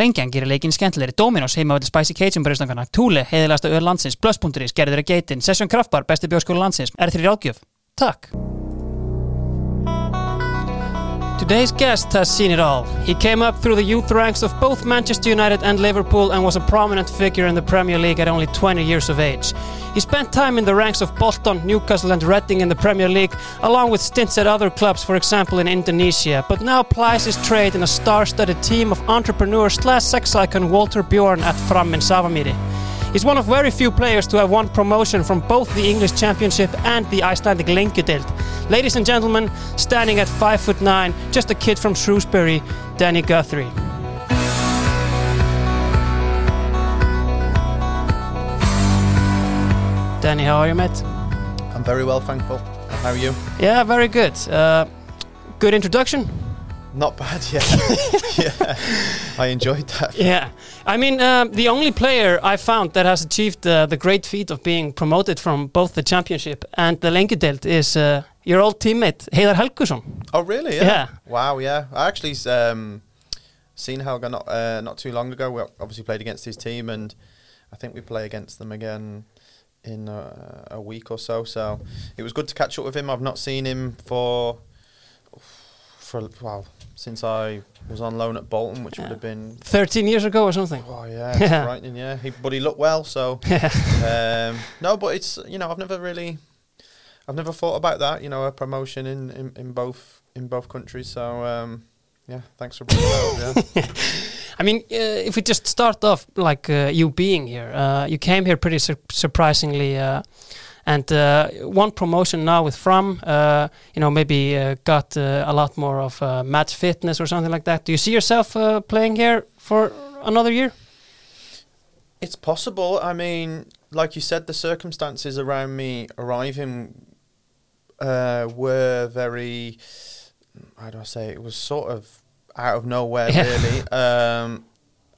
Lengjan gerir leikin skemmtilegri, Dominos heima veldi Spicy Cajun bröðstangana, Thule, heiðilegasta öð landsins, Plus.is, gerður að geitin, Session Kraftbar, besti bjóskóla landsins, R3 Ráðgjöf. Takk! Today's guest has seen it all. He came up through the youth ranks of both Manchester United and Liverpool and was a prominent figure in the Premier League at only 20 years of age. He spent time in the ranks of Bolton, Newcastle, and Reading in the Premier League, along with stints at other clubs, for example in Indonesia, but now plies his trade in a star studded team of entrepreneurs slash sex icon Walter Bjorn at Fram in Safamýri. He's one of very few players to have won promotion from both the English Championship and the Icelandic Lengjudeild. Ladies and gentlemen, standing at 5 foot 9, just a kid from Shrewsbury, Danny Guthrie. Danny, how are you, mate? I'm very well, thankful. How are you? Yeah, very good. Uh, good introduction. Not bad, yeah. yeah, I enjoyed that. Yeah, I mean, uh, the only player I found that has achieved uh, the great feat of being promoted from both the championship and the Lengjudeild is uh, your old teammate Heiðar Helguson. Oh, really? Yeah. Yeah. Wow, yeah. I actually um, seen Helga not uh, not too long ago. We obviously played against his team, and I think we play against them again in uh, a week or so. So it was good to catch up with him. I've not seen him for for well since I was on loan at Bolton, which would have been 13 years ago or something. Oh yeah, Yeah. frightening. Yeah, he, but he looked well. So um, no, but it's you know I've never really, I've never thought about that. You know, a promotion in in, in both in both countries. So um, yeah, thanks for bringing that up. Yeah. I mean, uh, if we just start off like uh, you being here, uh, you came here pretty sur- surprisingly, uh, and uh, one promotion now with Fram. Uh, you know, maybe uh, got uh, a lot more of uh, match fitness or something like that. Do you see yourself uh, playing here for another year? It's possible. I mean, like you said, the circumstances around me arriving uh, were very. How do I say? It was sort of out of nowhere, Yeah. really. Um,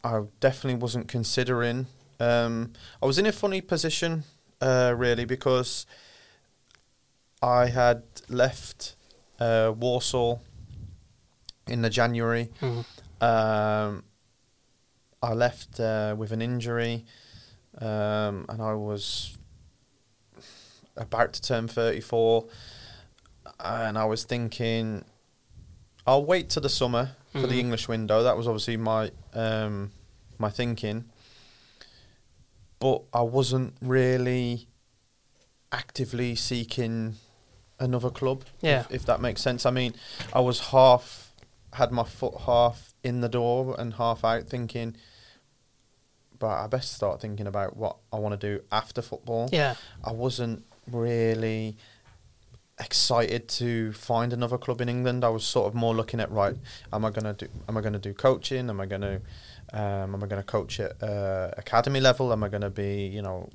I definitely wasn't considering. Um, I was in a funny position, uh, really, because I had left uh, Warsaw in the January. Mhm. Um, I left uh, with an injury, um, and I was about to turn 34, and I was thinking, I'll wait till the summer for Mhm. the English window. That was obviously my um, my thinking, but I wasn't really actively seeking another club. Yeah. if, if that makes sense. I mean, I was half had my foot half in the door and half out, thinking. But I best start thinking about what I want to do after football. Yeah. I wasn't really excited to find another club in England. I was sort of more looking at right. Am I gonna do? Am I gonna do coaching? Am I gonna? Um, am I gonna coach at uh, academy level? Am I gonna be? You know,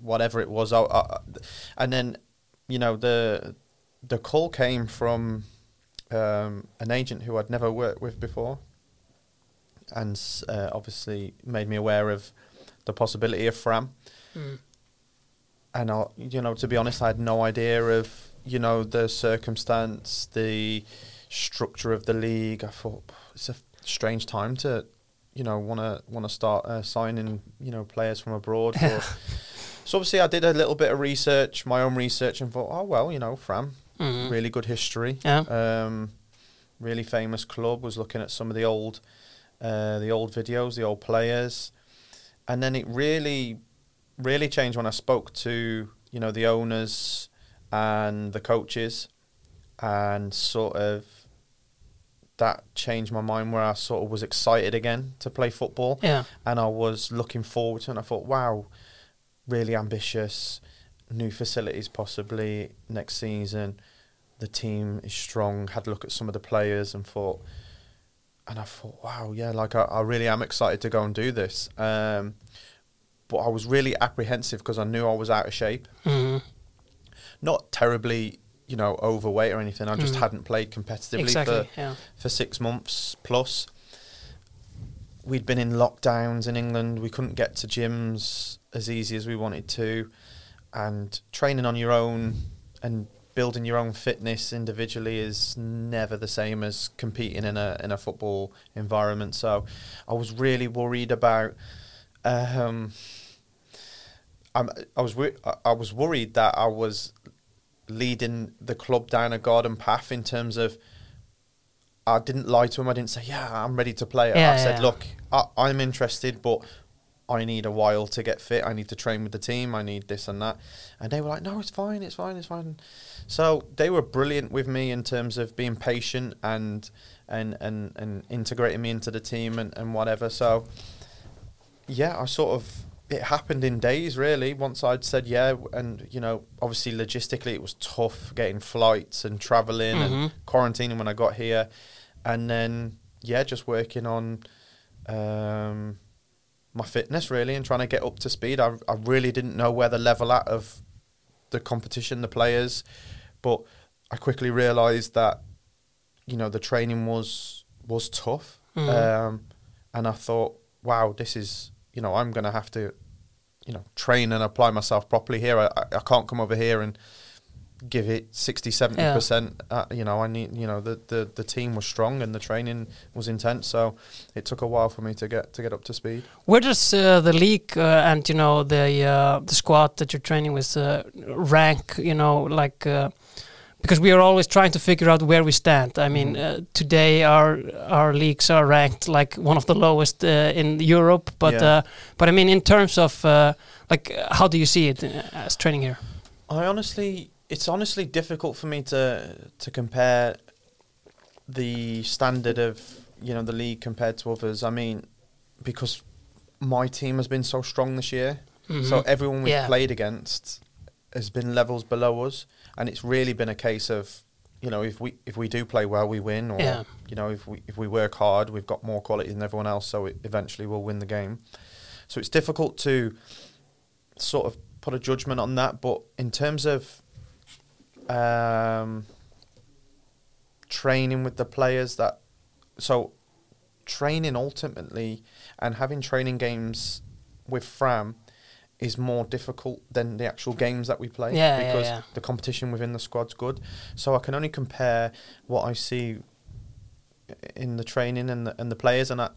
whatever it was. I, I, and then, you know, the the call came from um, an agent who I'd never worked with before, and uh, obviously made me aware of the possibility of Fram Mm. and I, you know, to be honest, I had no idea of you know the circumstance, the structure of the league. I thought it's a strange time to, you know, want to want to start uh, signing you know players from abroad. So obviously, I did a little bit of research, my own research, and thought, oh well, you know, Fram, Mhm. really good history. Yeah. Um, really famous club. Was looking at some of the old, uh, the old videos, the old players, and then it really, really changed when I spoke to you know the owners and the coaches, and sort of that changed my mind where I sort of was excited again to play football Yeah. and I was looking forward to it. And I thought, wow, really ambitious, new facilities possibly next season. The team is strong. Had a look at some of the players and thought, and I thought, wow, yeah, like I, I really am excited to go and do this. Um, but I was really apprehensive because I knew I was out of shape. Mhm. Not terribly, you know, overweight or anything. I just Mm. hadn't played competitively Exactly. for Yeah. for six months plus. We'd been in lockdowns in England. We couldn't get to gyms as easy as we wanted to, and training on your own and building your own fitness individually is never the same as competing in a in a football environment. So I was really worried about. Um, I'm, I was I- I was worried that I was leading the club down a garden path in terms of. I didn't lie to him. I didn't say, "Yeah, I'm ready to play." Yeah, I said, yeah. "Look, I, I'm interested, but I need a while to get fit. I need to train with the team. I need this and that." And they were like, "No, it's fine. It's fine. It's fine." So they were brilliant with me in terms of being patient and and and, and integrating me into the team and, and whatever. So yeah, I sort of it happened in days really. Once I'd said yeah, and you know, obviously logistically it was tough getting flights and traveling Mhm. and quarantining when I got here, and then yeah, just working on um, my fitness really and trying to get up to speed. I I really didn't know where the level at of the competition, the players, but I quickly realised that you know the training was was tough, Mhm. um, and I thought, wow, this is you know I'm going to have to you know train and apply myself properly here. I, I I can't come over here and give it 60 70 Yeah. percent uh, you know i need you know the, the the team was strong and the training was intense so it took a while for me to get to get up to speed Where does uh, the league uh, and you know the uh, the squad that you're training with uh, rank? You know, like uh, because we are always trying to figure out where we stand. I mean, Mhm. uh, today our our leagues are ranked like one of the lowest uh, in Europe. But Yeah. uh, but I mean, in terms of uh, like, how do you see it uh, as training here? I honestly, it's honestly difficult for me to to compare the standard of you know the league compared to others. I mean, because my team has been so strong this year, so Mhm. everyone we've Yeah. played against has been levels below us, and it's really been a case of you know if we if we do play well, we win, or Yeah. you know if we if we work hard, we've got more quality than everyone else, so it eventually we'll win the game. So it's difficult to sort of put a judgment on that, but in terms of um, training with the players, that so training ultimately and having training games with Fram is more difficult than the actual games that we play Yeah, yeah, because yeah. the competition within the squad's good. So I can only compare what I see in the training and the, and the players and I,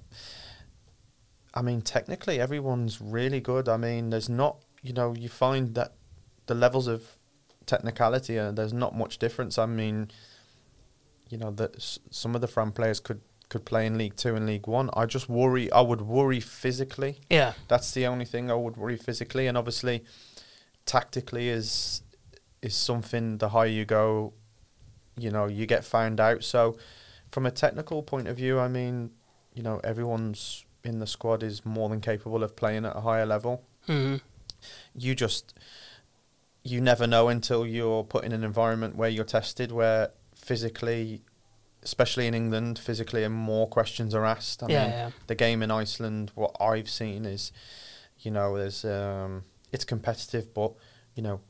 I mean technically everyone's really good. I mean there's not you know you find that the levels of technicality and there's not much difference. I mean you know that some of the Fram players could could play in League 2 and League 1. I just worry I would worry physically Yeah, that's the only thing I would worry physically, and obviously, tactically is is something. The higher you go, you know, you get found out. So, from a technical point of view, I mean, you know, everyone's in the squad is more than capable of playing at a higher level. hmm You just you never know until you're put in an environment where you're tested, where physically, especially in England, physically, and more questions are asked. I yeah, mean, yeah. the game in Iceland, what I've seen is, you know, there's um, it's competitive, but you know,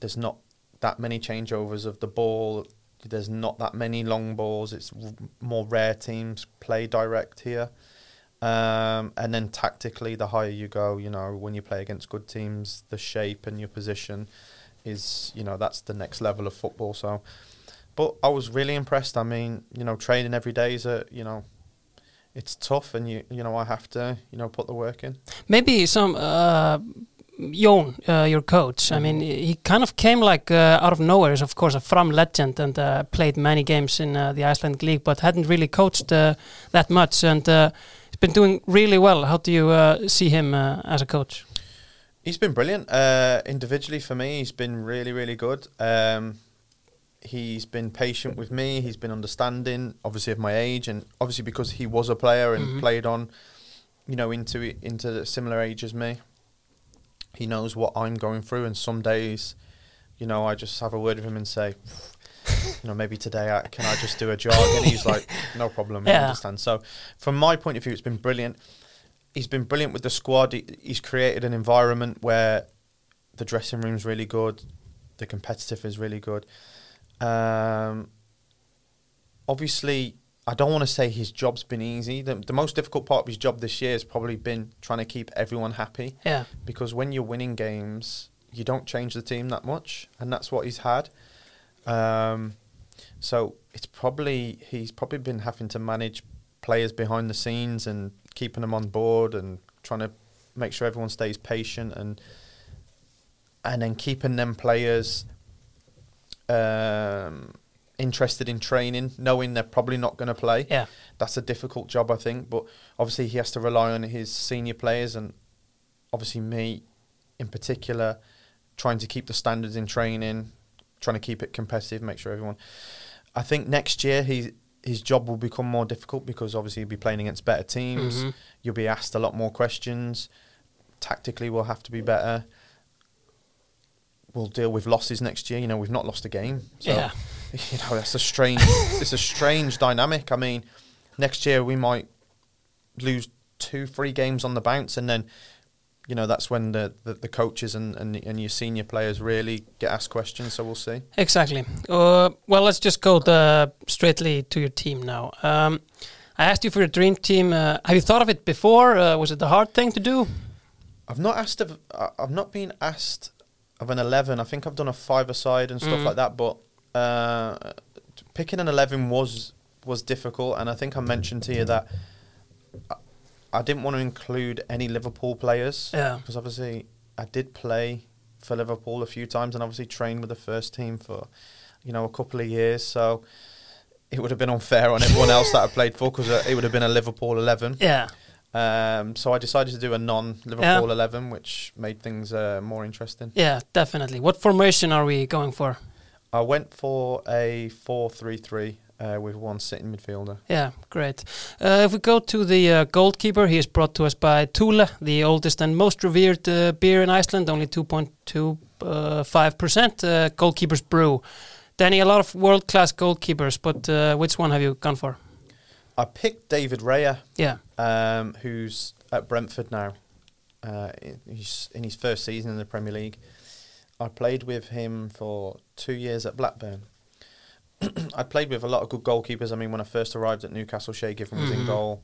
there's not that many changeovers of the ball. There's not that many long balls. It's r- more rare teams play direct here. Um, and then tactically, the higher you go, you know, when you play against good teams, the shape and your position is, you know, that's the next level of football. So, but I was really impressed. I mean, you know, training every day is a, you know, it's tough, and you, you know, I have to, you know, put the work in. Maybe some uh, Jon, uh, your coach. I mean, he kind of came like uh, out of nowhere. He's of course a Fram legend and uh, played many games in uh, the Icelandic league, but hadn't really coached uh, that much. And uh, he's been doing really well. How do you uh, see him uh, as a coach? He's been brilliant. Uh, individually for me, he's been really, really good. Um, he's been patient with me. He's been understanding, obviously, of my age, and obviously because he was a player and Mhm. played on, you know, into into a similar age as me. He knows what I'm going through, and some days, you know, I just have a word with him and say, you know, maybe today I, can I just do a jog, and he's like, no problem, I understand. So, from my point of view, it's been brilliant. He's been brilliant with the squad. He, he's created an environment where the dressing room's really good, the competitive is really good. Um, obviously, I don't want to say his job's been easy. The, the most difficult part of his job this year has probably been trying to keep everyone happy Yeah, because when you're winning games, you don't change the team that much, and that's what he's had. Um, so it's probably he's probably been having to manage players behind the scenes and keeping them on board and trying to make sure everyone stays patient and and then keeping them players um, interested in training, knowing they're probably not going to play. Yeah. That's a difficult job, I think. But obviously, he has to rely on his senior players, and obviously me, in particular, trying to keep the standards in training, trying to keep it competitive, make sure everyone. I think next year he his job will become more difficult because obviously he'll be playing against better teams. Mhm. You'll be asked a lot more questions. Tactically, we'll have to be better. We'll deal with losses next year. You know, we've not lost a game. So, Yeah. You know, that's a strange. it's a strange dynamic. I mean, next year we might lose two, three games on the bounce, and then, you know, that's when the the, the coaches and, and and your senior players really get asked questions. So we'll see. Exactly. Uh, well, let's just go the, straightly to your team now. Um, I asked you for your dream team. Uh, have you thought of it before? Uh, was it the hard thing to do? I've not asked of. I've not been asked of an eleven. I think I've done a five-a-side and stuff Mm. like that. But uh, picking an eleven was was difficult, and I think I mentioned to you that I, I didn't want to include any Liverpool players. Yeah. Because obviously I did play for Liverpool a few times, and obviously trained with the first team for you know a couple of years. So it would have been unfair on everyone else that I played for because it would have been a Liverpool eleven. Yeah. Um, so I decided to do a non-Liverpool 11, which made things uh, more interesting. Yeah, definitely. What formation are we going for? I went for a 4-3-3 uh, with one sitting midfielder. Yeah, great. Uh, if we go to the uh, goalkeeper, he is brought to us by Thule, the oldest and most revered uh, beer in Iceland, only 2.25% uh, goalkeeper's brew. Danny, a lot of world class goalkeepers, but uh, which one have you gone for? I picked David Raya, Yeah, um, who's at Brentford now. Uh, he's in his first season in the Premier League. I played with him for two years at Blackburn. I played with a lot of good goalkeepers. I mean, when I first arrived at Newcastle, Shay Given was in Mhm. goal.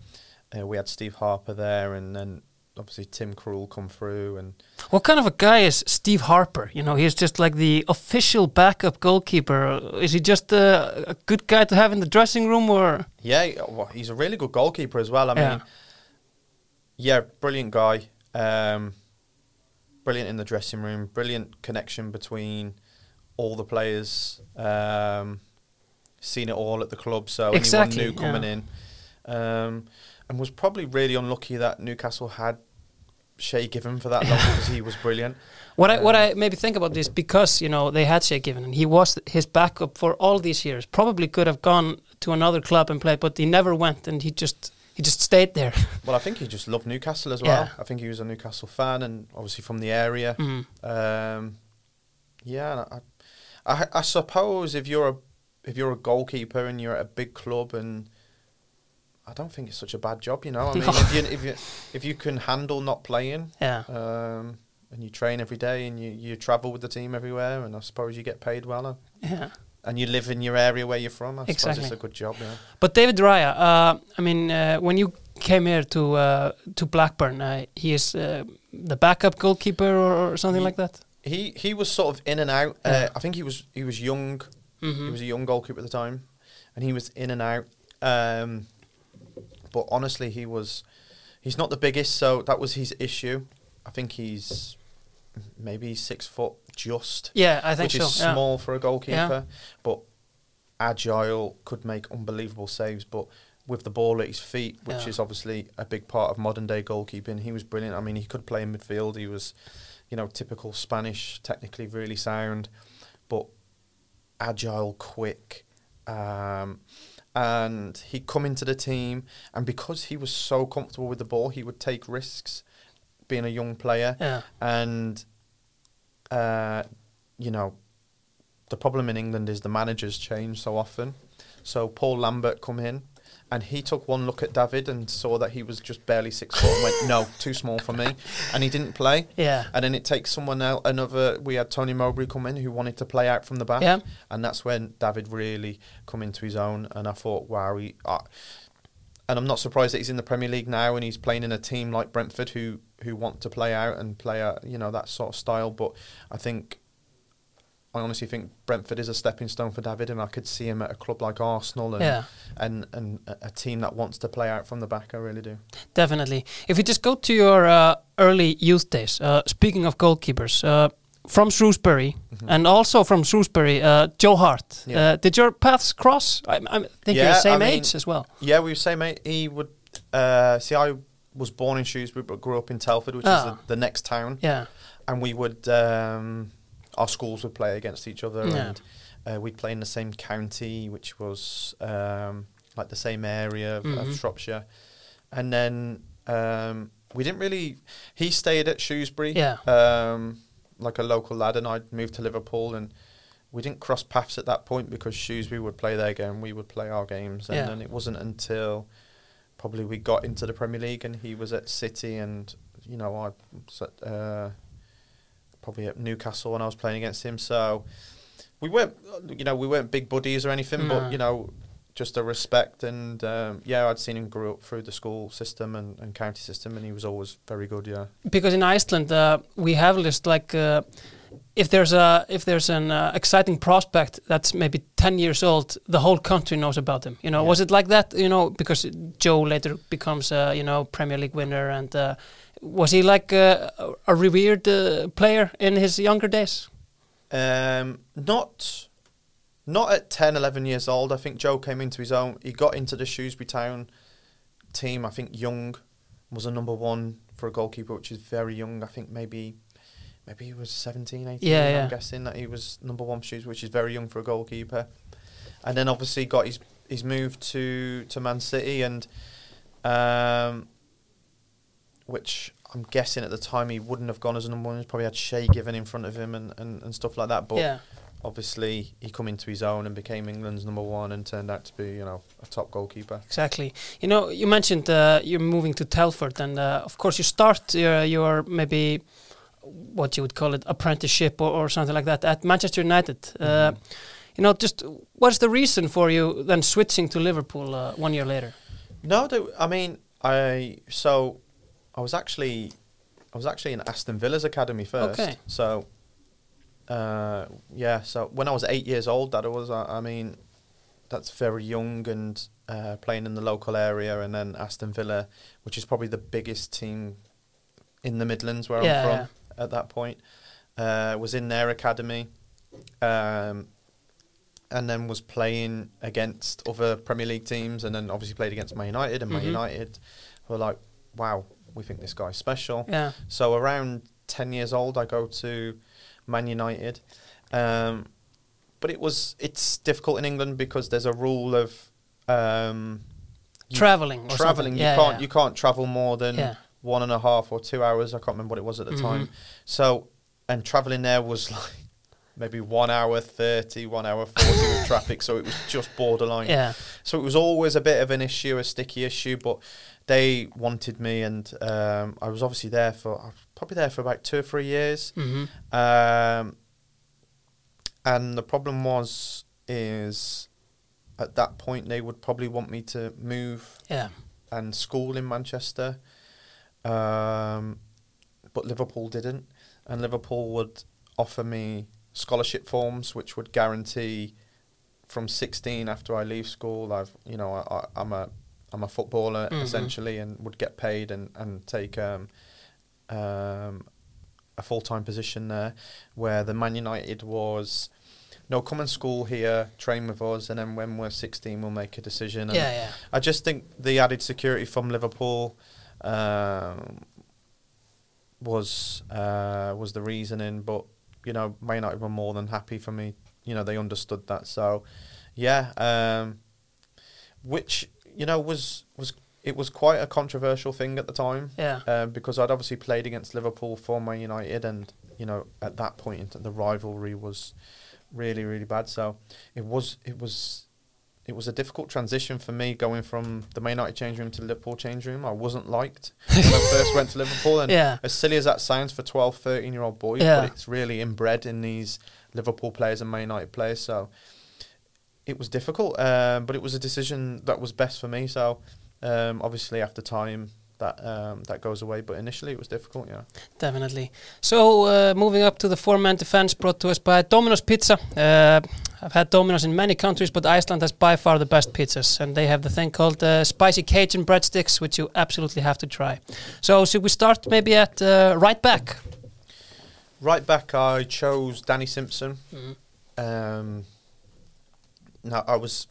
Uh, we had Steve Harper there, and then obviously Tim Krul come through, and What kind of a guy is Steve Harper? You know, he's just like the official backup goalkeeper. Is he just a, a good guy to have in the dressing room, or Yeah, well, he's a really good goalkeeper as well. I Yeah. mean, yeah, brilliant guy. Um, brilliant in the dressing room. Brilliant connection between all the players. Um, seen it all at the club, so Exactly, anyone new coming yeah. in, um, and was probably really unlucky that Newcastle had Shay Given for that long because he was brilliant. what I what Um, I maybe think about this because you know they had Shay Given and he was his backup for all these years. Probably could have gone to another club and played, but he never went, and he just he just stayed there. Well, I think he just loved Newcastle as well. Yeah. I think he was a Newcastle fan and obviously from the area. Mm. Um, yeah, I, I, I suppose if you're a if you're a goalkeeper and you're at a big club, and I don't think it's such a bad job, you know. I mean, if you if you if you can handle not playing, Yeah, um, and you train every day and you, you travel with the team everywhere, and I suppose you get paid well, yeah. and you live in your area where you're from, I suppose it's a good job. Yeah. But David Raya, uh, I mean, uh, when you came here to uh, to Blackburn, uh, he is uh, the backup goalkeeper or, or something Ye- like that. He he was sort of in and out. Yeah. Uh, I think he was he was young. Mhm. He was a young goalkeeper at the time, and he was in and out. Um, but honestly, he was. He's not the biggest, so that was his issue. I think he's maybe six foot just, Yeah, I think which so. is yeah. small for a goalkeeper, but agile, could make unbelievable saves. But with the ball at his feet, which Yeah. is obviously a big part of modern day goalkeeping, he was brilliant. I mean, he could play in midfield. He was, you know, typical Spanish, technically really sound, but agile, quick. Um, and he'd come into the team, and because he was so comfortable with the ball, he would take risks being a young player. Yeah. And, uh, you know, the problem in England is the managers change so often. So Paul Lambert come in, and he took one look at David and saw that he was just barely six foot and went, no, too small for me. And he didn't play. Yeah. And then it takes someone else, another, we had Tony Mowbray come in who wanted to play out from the back. Yeah. And that's when David really come into his own. And I thought, wow, he, uh, and I'm not surprised that he's in the Premier League now and he's playing in a team like Brentford who who want to play out and play a you know that sort of style. But I think I honestly think Brentford is a stepping stone for David, and I could see him at a club like Arsenal and Yeah. and, and a team that wants to play out from the back. I really do. Definitely. If we just go to your uh, early youth days, uh, speaking of goalkeepers, uh, from Shrewsbury and also from Shrewsbury, uh, Joe Hart. Yeah. Uh, did your paths cross? I, I think you're the same I mean- age as well. Yeah, we were saying, mate. He would uh, see. I was born in Shrewsbury, but grew up in Telford, which is Ah. the, the next town. Yeah. and we would um, our schools would play against each other Yeah. and uh, we'd play in the same county which was um, like the same area of, Mhm. of Shropshire and then um, we didn't really he stayed at Shrewsbury Yeah. um, like a local lad and I'd moved to Liverpool and we didn't cross paths at that point because Shrewsbury would play their game we would play our games and Yeah. then it wasn't until probably we got into the Premier League and he was at City and you know I was at uh, probably at Newcastle when I was playing against him so we weren't you know we weren't big buddies or anything No. but you know just a respect and um, yeah I'd seen him grow up through the school system and, and county system and he was always very good yeah because in Iceland uh, we have just like uh, if there's a if there's an uh, exciting prospect that's maybe 10 years old the whole country knows about him you know Yeah. was it like that you know because Joe later becomes a you know Premier League winner and uh, was he like uh, a, a revered uh, player in his younger days Um, not, not at 10, 11 years old. I think Joe came into his own. He got into the Shrewsbury Town team. I think Young was a number one for a goalkeeper, which is very young. I think maybe, maybe he was 17, 18. Yeah, I'm yeah. guessing that he was number one for Shrewsbury, which is very young for a goalkeeper. And then obviously got his his move to to Man City and, um, which I'm guessing at the time he wouldn't have gone as a number one. He probably had Shay Given in front of him and, and, and stuff like that. But yeah obviously he come into his own and became England's number one and turned out to be you know a top goalkeeper. exactly you know you mentioned uh, you're moving to Telford and uh, of course you start your, your maybe what you would call it apprenticeship or, or something like that at Manchester United uh, you know just what's the reason for you then switching to Liverpool uh, one year later No, I mean I so I was actually I was actually in Aston Villa's academy first. Okay. So uh, yeah, so when I was eight years old, that was I, I mean that's very young and uh, playing in the local area, and then Aston Villa, which is probably the biggest team in the Midlands where Yeah, I'm from yeah. at that point, uh, was in their academy, um, and then was playing against other Premier League teams, and then obviously played against Man United, and. Man United were like, wow, we think this guy's special. yeah So around ten years old, I go to Man United, um, but it was it's difficult in England because there's a rule of um, traveling traveling. You yeah, can't yeah. you can't travel more than Yeah. one and a half or two hours. I can't remember what it was at the Mhm. time. So and traveling there was like maybe one hour 30, one hour forty with traffic. So it was just borderline. yeah So it was always a bit of an issue, a sticky issue, but they wanted me, and um, I was obviously there for I was probably there for about two or three years. hmm Um, and the problem was is at that point they would probably want me to move yeah. and school in Manchester, um, but Liverpool didn't, and Liverpool would offer me scholarship forms which would guarantee from 16 after I leave school I've you know I, I, I'm a I'm a footballer Mhm. essentially and would get paid and and take um, um, a full time position there where the Man United was no come and school here train with us and then when we're 16 we'll make a decision and yeah yeah I just think the added security from Liverpool um, was uh, was the reasoning, but you know, Man United were more than happy for me. You know, they understood that. So, yeah, um, which you know was was it was quite a controversial thing at the time yeah um, because I'd obviously played against Liverpool for Man United, and you know at that point the rivalry was really really bad. So it was it was it was a difficult transition for me going from the Man United change room to the Liverpool change room. I wasn't liked when I first went to Liverpool, and yeah as silly as that sounds for 12, 13 year old boys, Yeah. but it's really inbred in these Liverpool players and Man United players. So it was difficult, um, but it was a decision that was best for me. So Um, obviously, after time, that um, that goes away. But initially, it was difficult. Yeah. Definitely. So uh, moving up to the four-man defense brought to us by Domino's Pizza. Uh, I've had Domino's in many countries, but Iceland has by far the best pizzas, and they have the thing called uh, spicy Cajun breadsticks, which you absolutely have to try. So should we start maybe at uh, right back? Right back, I chose Danny Simpson. Mhm. Um, now I was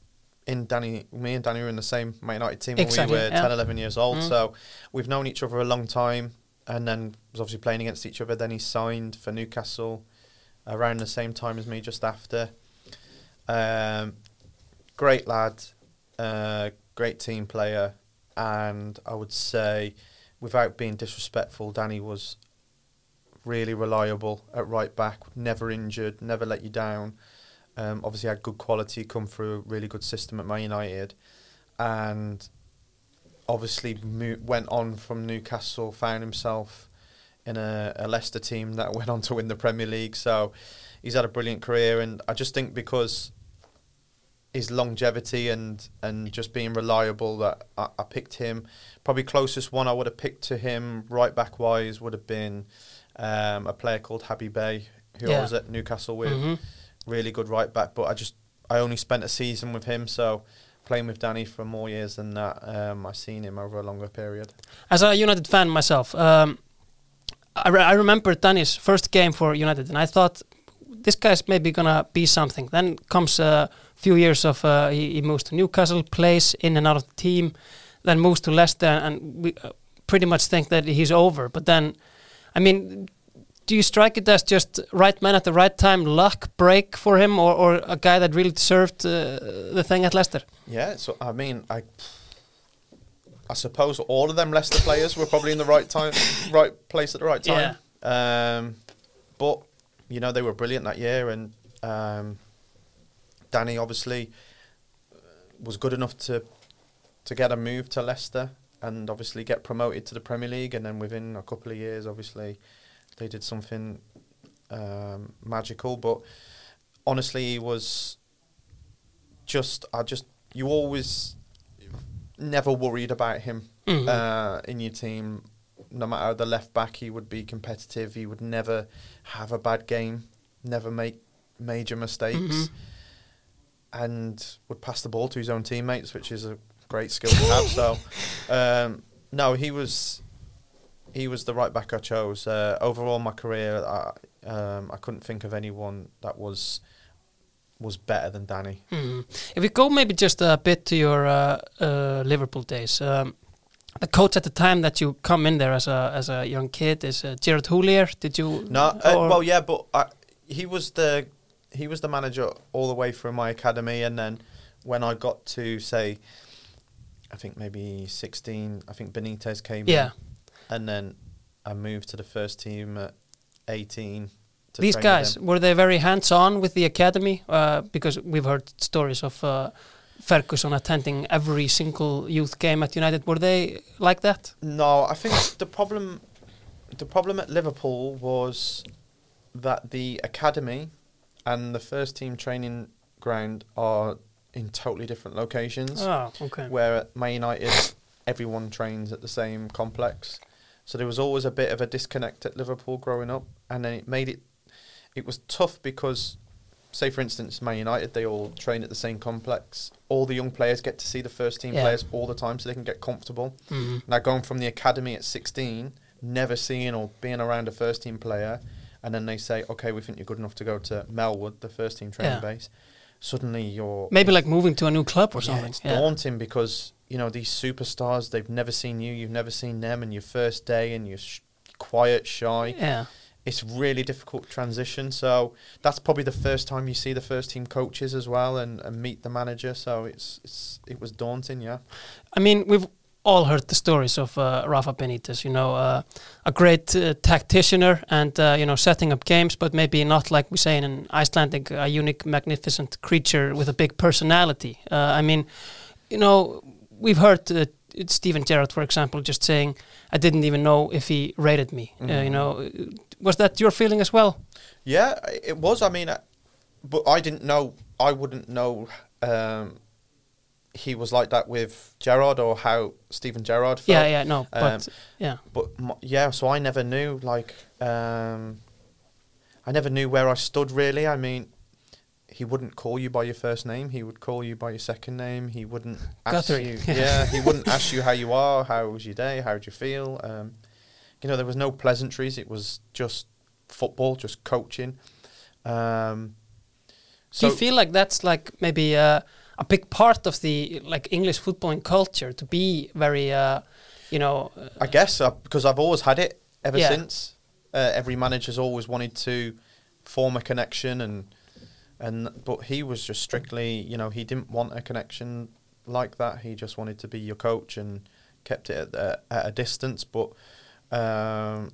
in Danny. Me and Danny were in the same Man United team when Exactly, we were yeah. 10, 11 years old. Mm. So we've known each other a long time, and then was obviously playing against each other. Then he signed for Newcastle around the same time as me, just after. Um, great lad, uh, great team player, and I would say, without being disrespectful, Danny was really reliable at right back, never injured, never let you down. Um, obviously had good quality, come through a really good system at Man United, and obviously mo- went on from Newcastle, found himself in a, a Leicester team that went on to win the Premier League. So he's had a brilliant career, and I just think because his longevity and and just being reliable that I, I picked him. Probably closest one I would have picked to him right back wise would have been um, a player called Habib Beye who I was at Newcastle with. Mhm. Really good right back, but I just I only spent a season with him, so playing with Danny for more years than that, um, I've seen him over a longer period. As a United fan myself, um, I, re- I remember Danny's first game for United, and I thought this guy's maybe gonna be something. Then comes a few years of uh, he, he moves to Newcastle, plays in and out of the team, then moves to Leicester, and we uh, pretty much think that he's over. But then, I mean. Do you strike it as just right man at the right time, luck break for him, or, or a guy that really deserved uh, the thing at Leicester? Yeah, so I mean, I I suppose all of them Leicester players were probably in the right time, right place at the right time. Um, but you know they were brilliant that year, and um, Danny obviously uh, was good enough to to get a move to Leicester and obviously get promoted to the Premier League, and then within a couple of years, obviously they did something um, magical. But honestly, he was just I just you always never worried about him Mhm. uh, in your team. No matter the left back, he would be competitive. He would never have a bad game, never make major mistakes, Mhm. and would pass the ball to his own teammates, which is a great skill to have. So, um, no, he was he was the right back I chose. Uh, overall, my career, I, um, I couldn't think of anyone that was was better than Danny. Mhm. If we go maybe just a bit to your uh, uh, Liverpool days, um, the coach at the time that you come in there as a as a young kid is uh, Gerard Houllier. Did you? No, uh, well, yeah, but I, he was the he was the manager all the way through my academy, and then when I got to say, I think maybe sixteen, I think Benitez came Yeah. in, and then I moved to the first team at eighteen. To These guys him. were they very hands on with the academy? Uh, because we've heard stories of uh, Ferguson attending every single youth game at United. Were they like that? No, I think the problem the problem at Liverpool was that the academy and the first team training ground are in totally different locations. Oh, okay. Where at Man United, everyone trains at the same complex. So there was always a bit of a disconnect at Liverpool growing up, and then it made it. It was tough because, say for instance, Man United, they all train at the same complex. All the young players get to see the first team Yeah. players all the time, so they can get comfortable. Mhm. Now going from the academy at 16, never seeing or being around a first team player, and then they say, okay, we think you're good enough to go to Melwood, the first team training Yeah. base. Suddenly you're Maybe like moving to a new club or yeah, something. it's daunting because you know these superstars they've never seen you, you've never seen them, and your first day and you're sh- quiet, shy. yeah. It's really difficult transition. So that's probably the first time you see the first team coaches as well and, and meet the manager. So it's it's it was daunting, yeah. I mean, we've all heard the stories of uh, Rafa Benitez. You know, uh, a great uh, tacticianer and uh, you know setting up games, but maybe not like we say in an Icelandic, a unique, magnificent creature with a big personality. Uh, I mean, you know, we've heard uh, Steven Gerrard, for example, just saying, "I didn't even know if he rated me." Uh, you Mhm. know, was that your feeling as well? Yeah, it was. I mean, uh, but I didn't know. I wouldn't know um, he was like that with Gerrard or how Steven Gerrard felt. Yeah, yeah, no, but Um, yeah, But yeah, so I never knew like um, I never knew where I stood really. I mean, he wouldn't call you by your first name. He would call you by your second name. He wouldn't ask Guthrie. you. yeah, he wouldn't ask you how you are, how was your day, how would you feel. Um, you know, there was no pleasantries. It was just football, just coaching. Um, Do you feel like that's like maybe uh, a big part of the like English footballing culture to be very, uh, you know, uh, I guess uh, because I've always had it ever Yeah. since. Uh, every manager's always wanted to form a connection, and and but he was just strictly, you know, he didn't want a connection like that. He just wanted to be your coach and kept it at, the, at a distance. But um,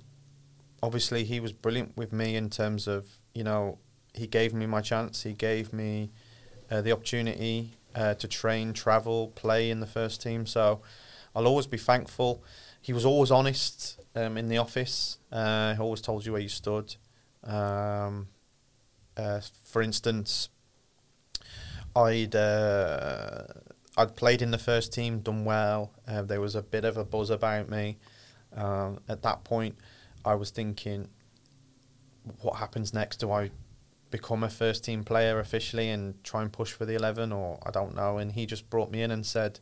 obviously, he was brilliant with me in terms of, you know, he gave me my chance. He gave me uh, the opportunity uh, to train, travel, play in the first team. So I'll always be thankful. He was always honest um, in the office. Uh, he always told you where you stood. Um, uh, for instance, I'd uh, I'd played in the first team, done well. Uh, there was a bit of a buzz about me. Um, at that point, I was thinking, what happens next? Do I become a first team player officially and try and push for the 11 or I don't know and he just brought me in and said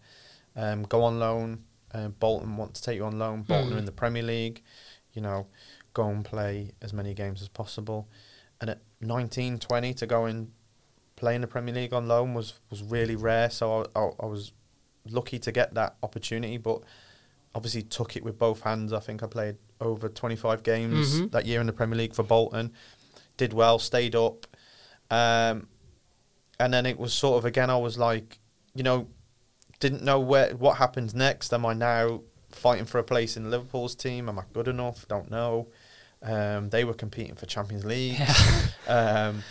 um, go on loan uh, Bolton want to take you on loan Bolton Mm. are in the Premier League you know go and play as many games as possible and at 19 20 to go and play in the Premier League on loan was was really rare so I, I, I was lucky to get that opportunity but obviously took it with both hands I think I played over 25 games Mhm. that year in the Premier League for Bolton did well, stayed up. Um, and then it was sort of again, I was like, you know, didn't know where what happens next. Am I now fighting for a place in Liverpool's team? Am I good enough? Don't know. Um, they were competing for Champions League. um,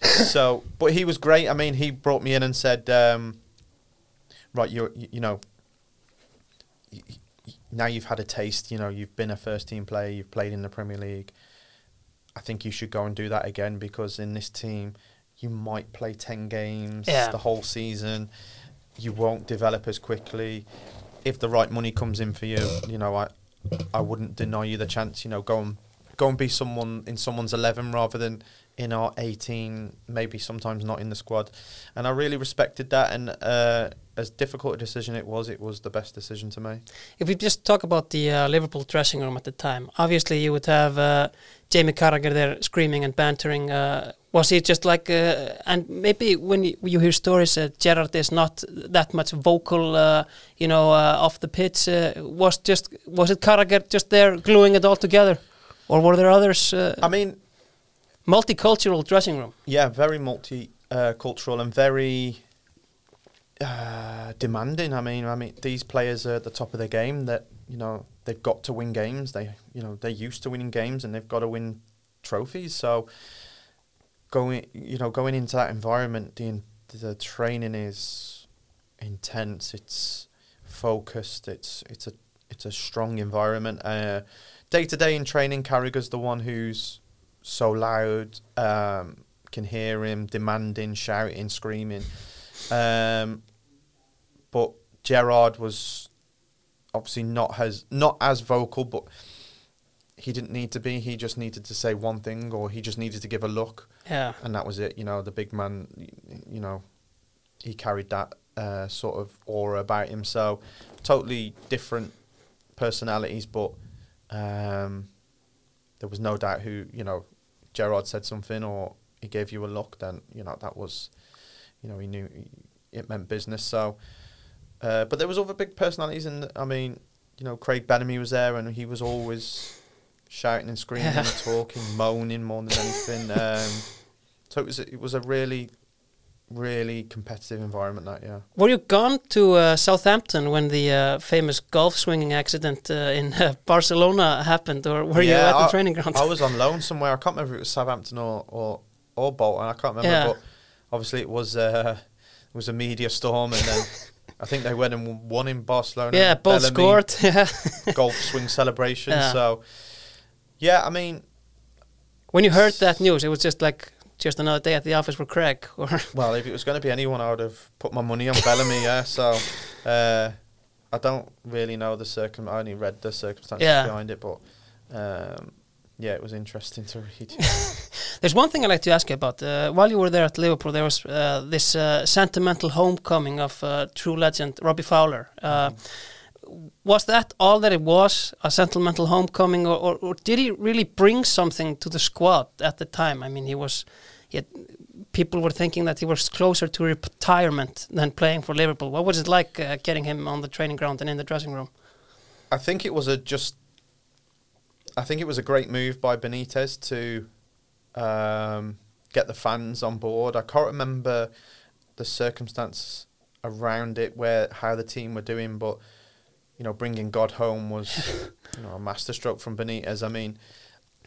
so, but he was great. I mean, he brought me in and said, um, right, you're, you, you know, now you've had a taste. You know, you've been a first team player. You've played in the Premier League. I think you should go and do that again because in this team, you might play 10 games Yeah. the whole season. You won't develop as quickly. If the right money comes in for you, you know, I I wouldn't deny you the chance, you know, go and go and be someone in someone's 11 rather than in our 18, maybe sometimes not in the squad. And I really respected that and uh, as difficult a decision it was, it was the best decision to make. If we just talk about the uh, Liverpool dressing room at the time, obviously you would have uh, Jamie Carragher there screaming and bantering. Uh, was he just like, uh, and maybe when you, hear stories that Gerrard is not that much vocal, uh, you know, uh, off the pitch, uh, was just was it Carragher just there gluing it all together, or were there others? Uh, I mean, multicultural dressing room. Yeah, very multicultural uh, and very uh, demanding. I mean, I mean, these players are at the top of their game. That you know they've got to win games. They you know they're used to winning games and they've got to win trophies. So going you know going into that environment, the in- the training is intense. It's focused. It's it's a it's a strong environment. Uh, day to day in training, Carragher's the one who's so loud, um, can hear him demanding, shouting, screaming. Um, but Gerrard was obviously not as not as vocal, but he didn't need to be. He just needed to say one thing, or he just needed to give a look, Yeah. and that was it. You know, the big man. You know, he carried that uh, sort of aura about him. So totally different personalities, but um, there was no doubt who you know. Gerrard said something, or he gave you a look. Then you know that was, you know, he knew it meant business. So, uh, but there was other big personalities, and I mean, you know, Craig Bellamy was there, and he was always shouting and screaming and talking, moaning more than anything. Um, so it was it was a really, really competitive environment that year. Were you gone to uh, Southampton when the uh, famous golf swinging accident uh, in uh, Barcelona happened, or were you Yeah, at the training ground? I was on loan somewhere. I can't remember if it was Southampton or or, or Bolton. I can't remember, Yeah. but obviously it was uh, it was a media storm, and then I think they went and won in Barcelona. yeah, both Bellamy scored. Yeah. golf swing celebration. Yeah. So, yeah, I mean, when you heard that news, it was just like just another day at the office with Craig. Or Well, if it was going to be anyone, I would have put my money on Bellamy. Yeah, so uh, I don't really know the circum. I only read the circumstances Yeah. behind it, but um, yeah, it was interesting to read. there's one thing I'd like to ask you about. Uh, while you were there at Liverpool, there was uh, this uh, sentimental homecoming of uh, true legend Robbie Fowler. Uh, was that all that it was, a sentimental homecoming, or, or, or did he really bring something to the squad at the time? I mean, he was. He had, people were thinking that he was closer to retirement than playing for Liverpool. What was it like uh, getting him on the training ground and in the dressing room? I think it was a just. I think it was a great move by Benitez to um, get the fans on board. I can't remember the circumstances around it, where how the team were doing, but you know, bringing God home was you know a masterstroke from Benitez. I mean,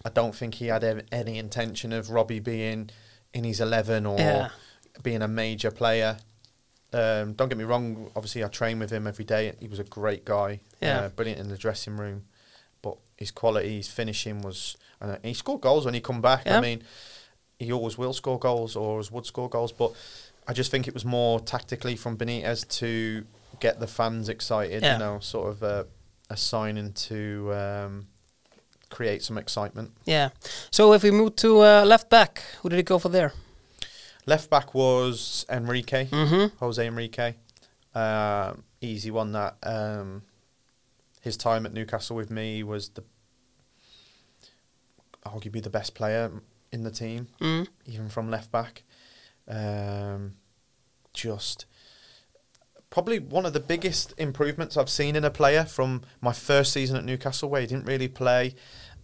I don't think he had ev- any intention of Robbie being in his eleven or Yeah. being a major player. Um, don't get me wrong. Obviously, I train with him every day. He was a great guy. Yeah. uh, brilliant in the dressing room. But his quality, his finishing was. And he scored goals when he come back. Yeah. I mean, he always will score goals, or always would score goals. But I just think it was more tactically from Benitez to get the fans excited. Yeah. You know, sort of a, a signing to um, create some excitement. Yeah. So if we move to uh, left back, who did he go for there? Left back was Enrique. Mm-hmm. Jose Enrique. Um, easy one that. Um, his time at Newcastle with me was the arguably the best player in the team, Mm. even from left back. Um, just probably one of the biggest improvements I've seen in a player from my first season at Newcastle, where he didn't really play,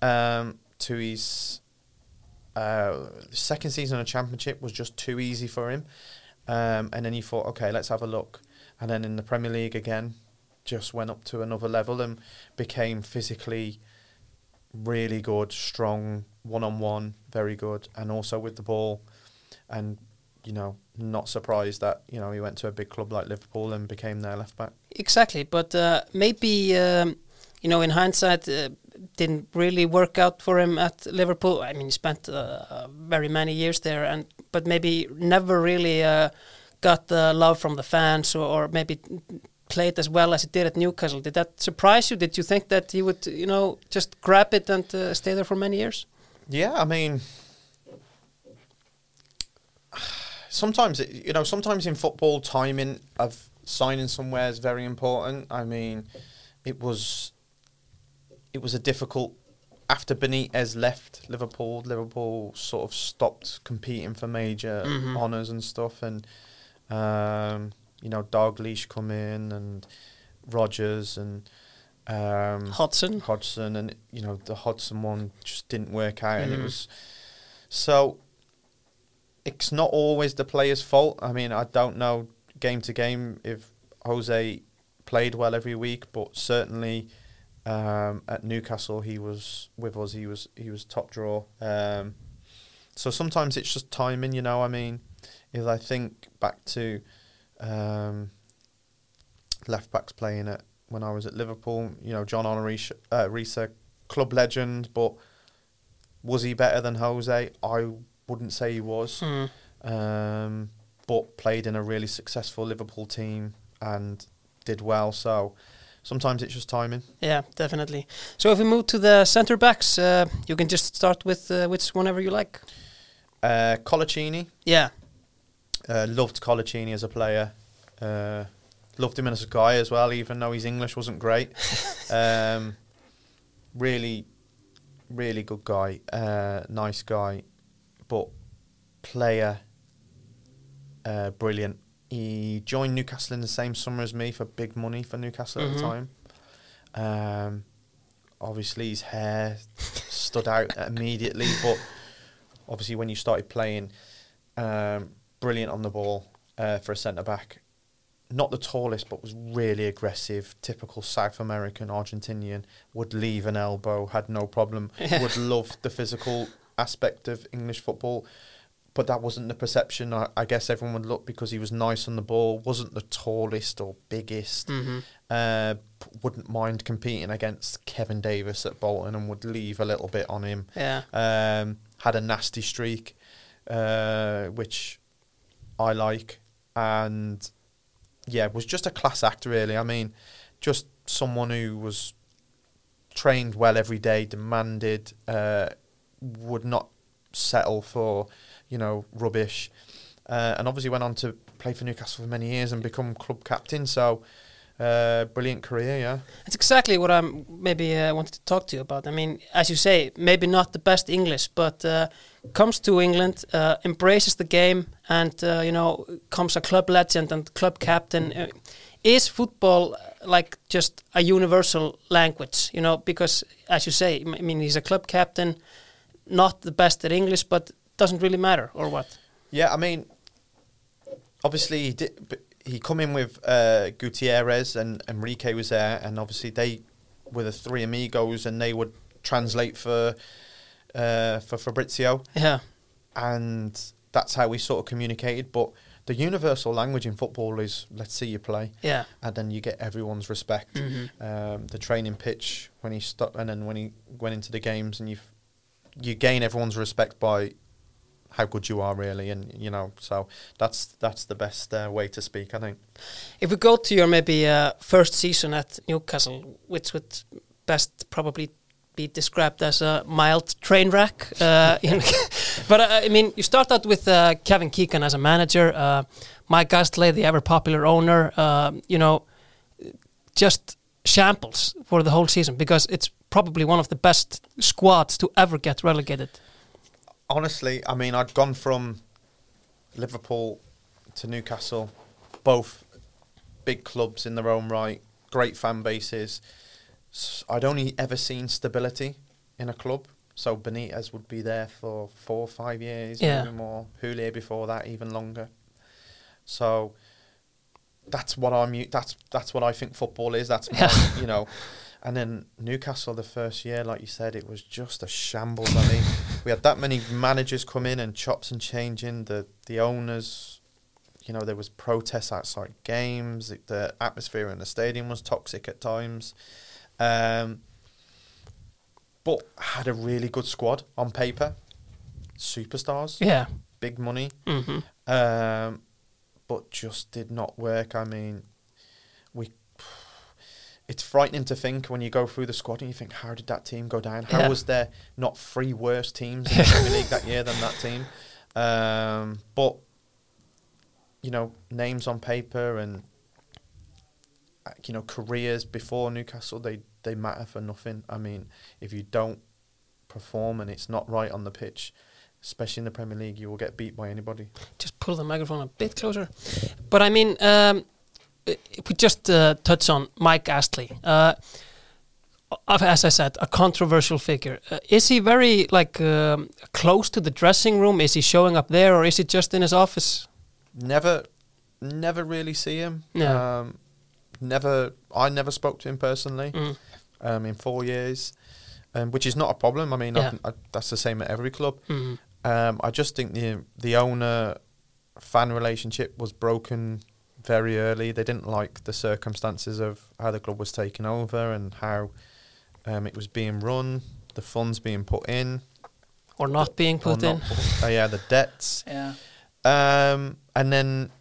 um, to his uh, second season of Championship was just too easy for him. Um, and then he thought, okay, let's have a look. And then in the Premier League again, just went up to another level and became physically really good, strong, one on one, very good, and also with the ball. And, you know, not surprised that, you know, he went to a big club like Liverpool and became their left back. Exactly, but uh, maybe um, you know, in hindsight, uh, didn't really work out for him at Liverpool. I mean, he spent uh, very many years there, and but maybe never really uh, got the love from the fans, or, or maybe played as well as he did at Newcastle. Did that surprise you? Did you think that he would, you know, just grab it and uh, stay there for many years? Yeah, I mean, sometimes it, you know, sometimes in football, timing of signing somewhere is very important. I mean, it was it was a difficult after Benitez left Liverpool. Liverpool sort of stopped competing for major Mhm. honours and stuff, and um, you know, Dalglish come in and Rodgers and. Um, Hodgson. Hodgson, and you know the Hodgson one just didn't work out, and it Mhm. was so. It's not always the player's fault. I mean, I don't know game to game if Jose played well every week, but certainly um, at Newcastle he was with us. He was he was top draw. Um, so sometimes it's just timing, you know. I mean, if I think back to um, left backs playing at when I was at Liverpool, you know, John Arne Riise, uh, club legend, but was he better than Jose? I wouldn't say he was, Mm. um, but played in a really successful Liverpool team and did well. So sometimes it's just timing. Yeah, definitely. So if we move to the centre backs, uh, you can just start with uh, which whenever you like. Uh, Coloccini, Yeah. uh, loved Coloccini as a player. Uh, loved him as a guy as well, even though his English wasn't great. um, really, really good guy, uh, nice guy, but player, uh, brilliant. He joined Newcastle in the same summer as me for big money for Newcastle at Mhm. the time. Um, obviously, his hair stood out immediately, but obviously, when you started playing, um, brilliant on the ball uh, for a centre back. Not the tallest, but was really aggressive. Typical South American, Argentinian. Would leave an elbow, had no problem. Would love the physical aspect of English football, but that wasn't the perception. I, I guess everyone would look because he was nice on the ball. wasn't the tallest or biggest. hmm Uh, wouldn't mind competing against Kevin Davies at Bolton and would leave a little bit on him Yeah. um, had a nasty streak. uh, which I like, and yeah, was just a class act. Really, I mean, just someone who was trained well every day, demanded, uh, would not settle for you know rubbish, uh, and obviously went on to play for Newcastle for many years and become club captain. So. Uh, brilliant career, yeah. That's exactly what I'm maybe uh, wanted to talk to you about. I mean, as you say, maybe not the best English, but uh, comes to England, uh, embraces the game, and uh, you know, comes a club legend and club captain. Uh, is football like just a universal language? You know, because as you say, I mean, he's a club captain, not the best at English, but doesn't really matter, or what? Yeah, I mean, obviously he did. He come in with uh, Gutierrez and Enrique was there, and obviously they were the three amigos, and they would translate for uh, for Fabricio, Yeah, and that's how we sort of communicated. But the universal language in football is let's see you play, yeah, and then you get everyone's respect. Mhm. Um, the training pitch when he stopped, and then when he went into the games, and you you gain everyone's respect by how good you are, really, and you know. So that's that's the best uh, way to speak, I think. If we go to your maybe uh, first season at Newcastle, which would best probably be described as a mild train wreck, uh, but uh, I mean, you start out with uh, Kevin Keegan as a manager, uh, Mike Ashley, the ever popular owner, you know, just shambles for the whole season because it's probably one of the best squads to ever get relegated. Honestly, I mean, I'd gone from Liverpool to Newcastle, both big clubs in their own right, great fan bases. I'd only ever seen stability in a club. So Benitez would be there for four or five years, Yeah. maybe more. Houllier before that, even longer. So that's what I'm. That's that's what I think football is. That's my, Yeah. you know. And then Newcastle the first year, like you said, it was just a shambles. I mean, we had that many managers come in and chops and changing. The the owners, you know, there was protests outside games. The, the atmosphere in the stadium was toxic at times. Um, but had a really good squad on paper, superstars, Yeah. big money, hmm um, but just did not work. I mean. It's frightening to think when you go through the squad and you think, how did that team go down? How Yeah. was there not three worse teams in the Premier League that year than that team? Um, but you know, names on paper and uh, you know careers before Newcastle, they they matter for nothing. I mean, if you don't perform and it's not right on the pitch, especially in the Premier League, you will get beat by anybody. just pull the microphone a bit closer. But I mean, um, we just uh, touch on Mike Ashley. Uh, as I said, a controversial figure. Uh, is he very like um, close to the dressing room? Is he showing up there, or is he just in his office? Never, never really see him. No. Um, never. I never spoke to him personally Mm. um, in four years, um, which is not a problem. I mean, Yeah. can- I, that's the same at every club. Um, I just think the the owner fan relationship was broken very early. They didn't like the circumstances of how the club was taken over and how um, it was being run, the funds being put in, Or not being put in? put- uh, yeah, the debts. Yeah. Um, and then,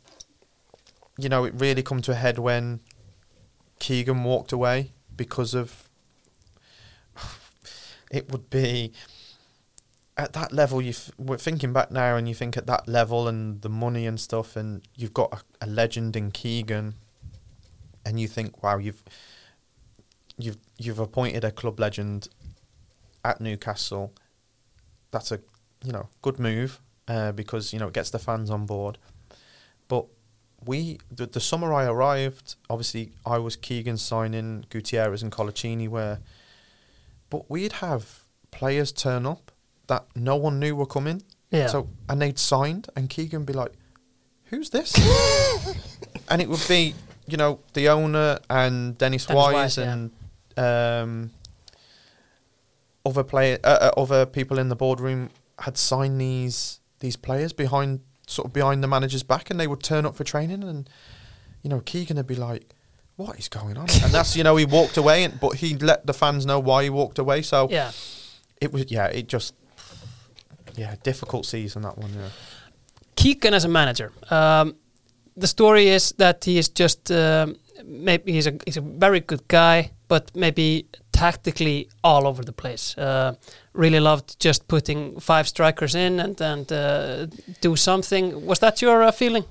you know, it really come to a head when Keegan walked away because of. It would be at that level. You f- we're thinking back now, and you think at that level and the money and stuff, and you've got a, a legend in Keegan, and you think, wow, you've you've you've appointed a club legend at Newcastle. That's a you know good move uh, because you know it gets the fans on board. But we the, the summer I arrived, obviously I was Keegan signing Gutierrez and Coloccini where, but we'd have players turn up that no one knew were coming. Yeah. So and they'd signed and Keegan would be like, "Who's this?" and it would be you know the owner and Dennis, Dennis Wise, Wise, yeah. and um, other player, uh, uh, other people in the boardroom had signed these these players behind sort of behind the manager's back, and they would turn up for training, and you know Keegan would be like, "What is going on?" and that's you know he walked away, and but he let the fans know why he walked away. So yeah. it was yeah, it just Yeah, difficult season that one. Yeah. Keegan as a manager. Um, the story is that he is just um maybe he's a he's a very good guy, but maybe tactically all over the place. Uh, really loved just putting five strikers in and and uh, do something. Was that your uh, feeling?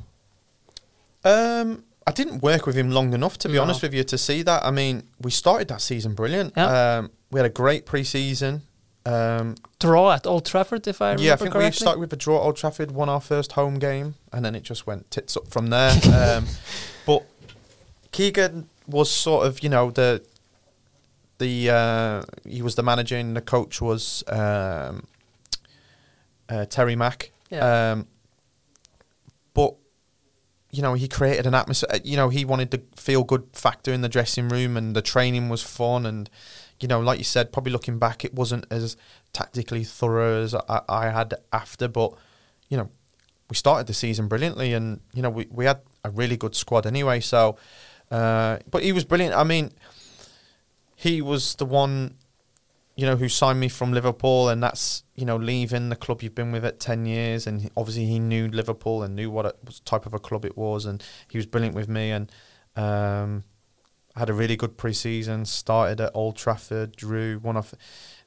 Um, I didn't work with him long enough, to be No. honest with you, to see that. I mean, we started that season brilliant. Yeah. Um, we had a great pre-season. Um, Draw at Old Trafford, if I remember yeah, I think we started with a draw at Old Trafford, won our first home game, and then it just went tits up from there. um, but Keegan was sort of, you know, the the uh, he was the manager, and the coach was um, uh, Terry Mack. Yeah. Um, but you know, he created an atmosphere. You know, he wanted the feel good factor in the dressing room, and the training was fun. And you know, like you said, probably looking back, it wasn't as tactically thorough as I, I had after. But you know, we started the season brilliantly, and you know, we we had a really good squad anyway. So, uh, but he was brilliant. I mean, he was the one you know, who signed me from Liverpool, and that's you know leaving the club you've been with at ten years, and obviously he knew Liverpool and knew what it was type of a club it was, and he was brilliant with me, and um, had a really good pre-season. Started at Old Trafford, drew one off,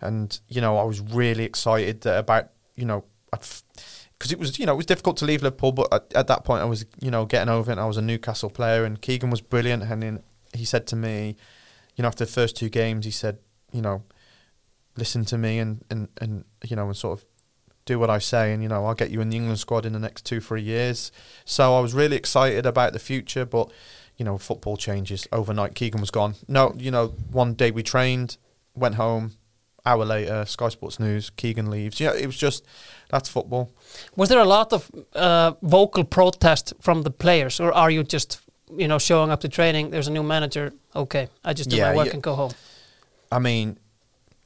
and you know I was really excited about you know because it was you know it was difficult to leave Liverpool, but at, at that point I was you know getting over it. And I was a Newcastle player, and Keegan was brilliant, and he said to me, you know, after the first two games, he said, you know listen to me and, and, and you know and sort of do what I say and you know I'll get you in the England squad in the next two three years so I was really excited about the future but you know football changes overnight Keegan was gone no you know one day we trained went home hour later Sky Sports News Keegan leaves yeah it was just that's football Was there a lot of uh, vocal protest from the players, or are you just, you know, showing up to training? There's a new manager. Okay, I just do Yeah, my work yeah. and go home. I mean,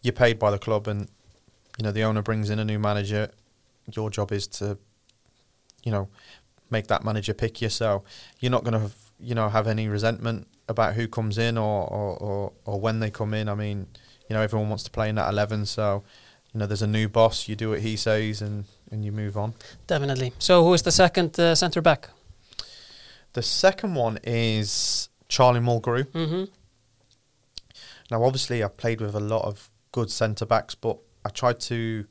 you're paid by the club, and you know the owner brings in a new manager. Your job is to, you know, make that manager pick you. So you're not going to, you know, have any resentment about who comes in or, or or or when they come in. I mean, you know, everyone wants to play in that eleven. So, you know, there's a new boss. You do what he says, and and you move on. Definitely. So, who is the second uh, centre back? The second one is Charlie Mulgrew. Mm-hmm. Now, obviously, I've played with a lot of good centre backs, but I tried to,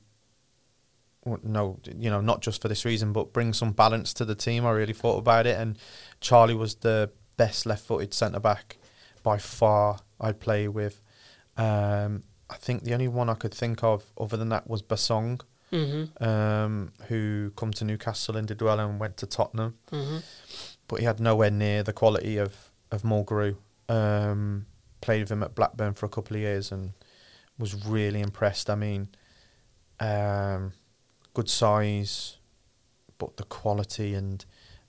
no, you know, not just for this reason, but bring some balance to the team. I really thought about it, and Charlie was the best left-footed centre back by far I'd play with. Um, I think the only one I could think of other than that was Bassong, Mm-hmm. um, who come to Newcastle and did well and went to Tottenham Mm-hmm. but he had nowhere near the quality of of Mulgrew. Um, played with him at Blackburn for a couple of years and was really impressed. I mean, um, good size, but the quality and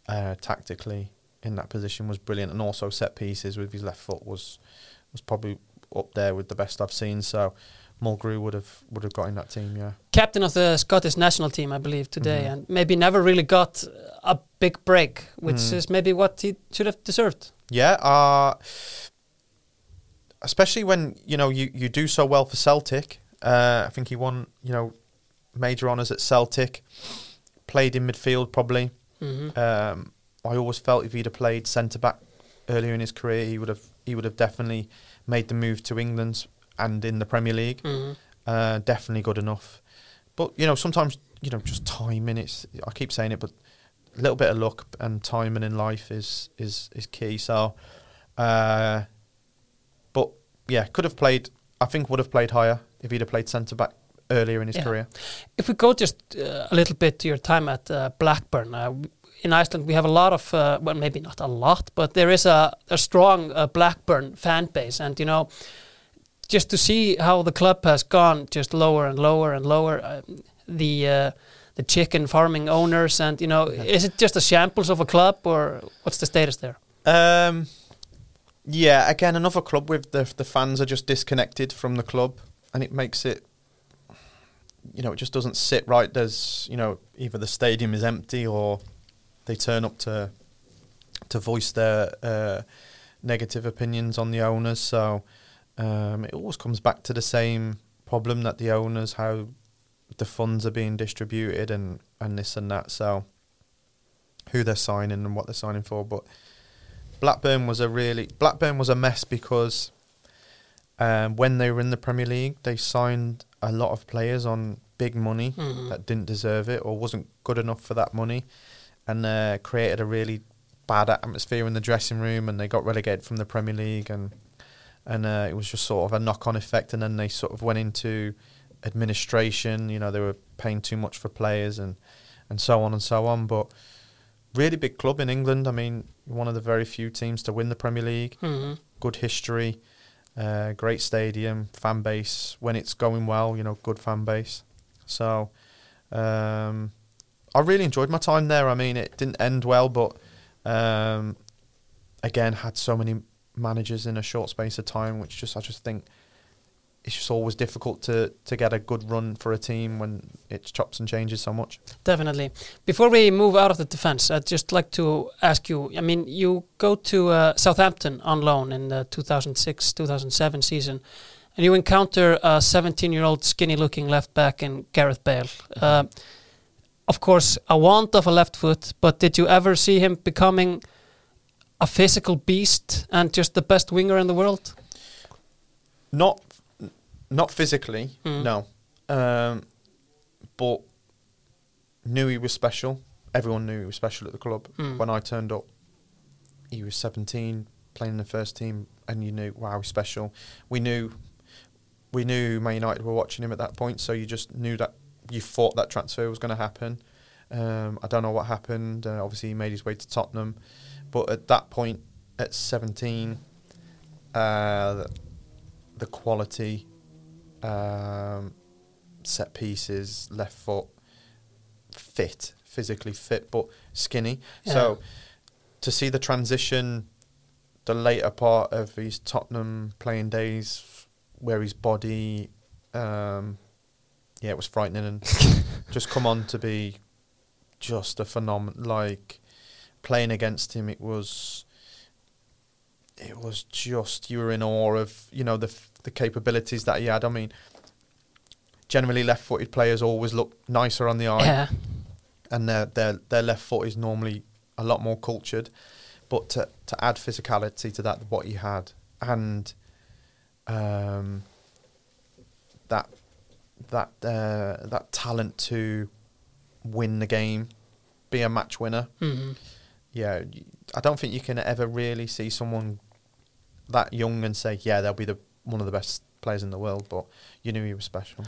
uh, tactically in that position was brilliant, and also set pieces with his left foot was was probably up there with the best I've seen. So Mulgrew would have would have got in that team, yeah. Captain of the Scottish national team, I believe, today, Mhm. and maybe never really got a big break, which Mm. is maybe what he should have deserved. Yeah, uh, especially when you know you, you do so well for Celtic. Uh, I think he won you know major honours at Celtic. Played in midfield probably. Mm-hmm. Um, I always felt if he'd have played centre back earlier in his career, he would have he would have definitely made the move to England and in the Premier League. Mm-hmm. Uh, definitely good enough. But you know sometimes you know just timing. It's I keep saying it, but a little bit of luck and timing in life is is is key. So, uh, but yeah, could have played. I think would have played higher if he'd have played centre back earlier in his Yeah. career. If we go just uh, a little bit to your time at uh, Blackburn, uh, in Iceland we have a lot of, uh, well, maybe not a lot, but there is a, a strong uh, Blackburn fan base. And, you know, just to see how the club has gone just lower and lower and lower, uh, the uh, the chicken farming owners, and, you know, is it just a shambles of a club or what's the status there? Um, yeah, again, another club with the the fans are just disconnected from the club, and it makes it, you know, it just doesn't sit right. There's, you know, either the stadium is empty or they turn up to to voice their uh, negative opinions on the owners. So um, it always comes back to the same problem that the owners how the funds are being distributed and and this and that. So who they're signing and what they're signing for, but Blackburn was a really Blackburn was a mess because um, when they were in the Premier League, they signed a lot of players on big money Mhm. that didn't deserve it or wasn't good enough for that money, and uh, created a really bad atmosphere in the dressing room, and they got relegated from the Premier League, and and uh, it was just sort of a knock-on effect, and then they sort of went into administration. You know, they were paying too much for players, and and so on and so on, but. Really big club in England. I mean, one of the very few teams to win the Premier League Mhm. good history, uh, great stadium, fan base. When it's going well, you know, good fan base. So, um, I really enjoyed my time there. I mean, it didn't end well, but um, again, had so many managers in a short space of time, which just I just think it's just always difficult to to get a good run for a team when it chops and changes so much. Definitely. Before we move out of the defense, I'd just like to ask you. I mean, you go to uh, Southampton on loan in the 2006-2007 season, and you encounter a 17-year-old skinny-looking left back in Gareth Bale. Uh, of course, a want of a left foot, but did you ever see him becoming a physical beast and just the best winger in the world? Not not physically, Mm. no. Um, but knew he was special. Everyone knew he was special at the club. Mm. When I turned up, he was 17, playing in the first team, and you knew, wow, he's special. We knew, we knew Man United were watching him at that point, so you just knew that you thought that transfer was going to happen. Um, I don't know what happened. Uh, obviously, he made his way to Tottenham, but at that point, at 17, uh, the, the quality, um, set pieces, left foot, fit, physically fit, but skinny. So to see the transition, the later part of his Tottenham playing days, where his body, um, yeah, it was frightening, and just come on to be just a phenomenon. Like playing against him, it was. It was just you were in awe of you know the f- the capabilities that he had. I mean, generally left-footed players always look nicer on the eye yeah. and their their their left foot is normally a lot more cultured. But to to add physicality to that, what he had, and um, that that uh, that talent to win the game, be a match winner. Mhm. Yeah, I don't think you can ever really see someone that young and say, yeah, they'll be the one of the best players in the world. But you knew he was special.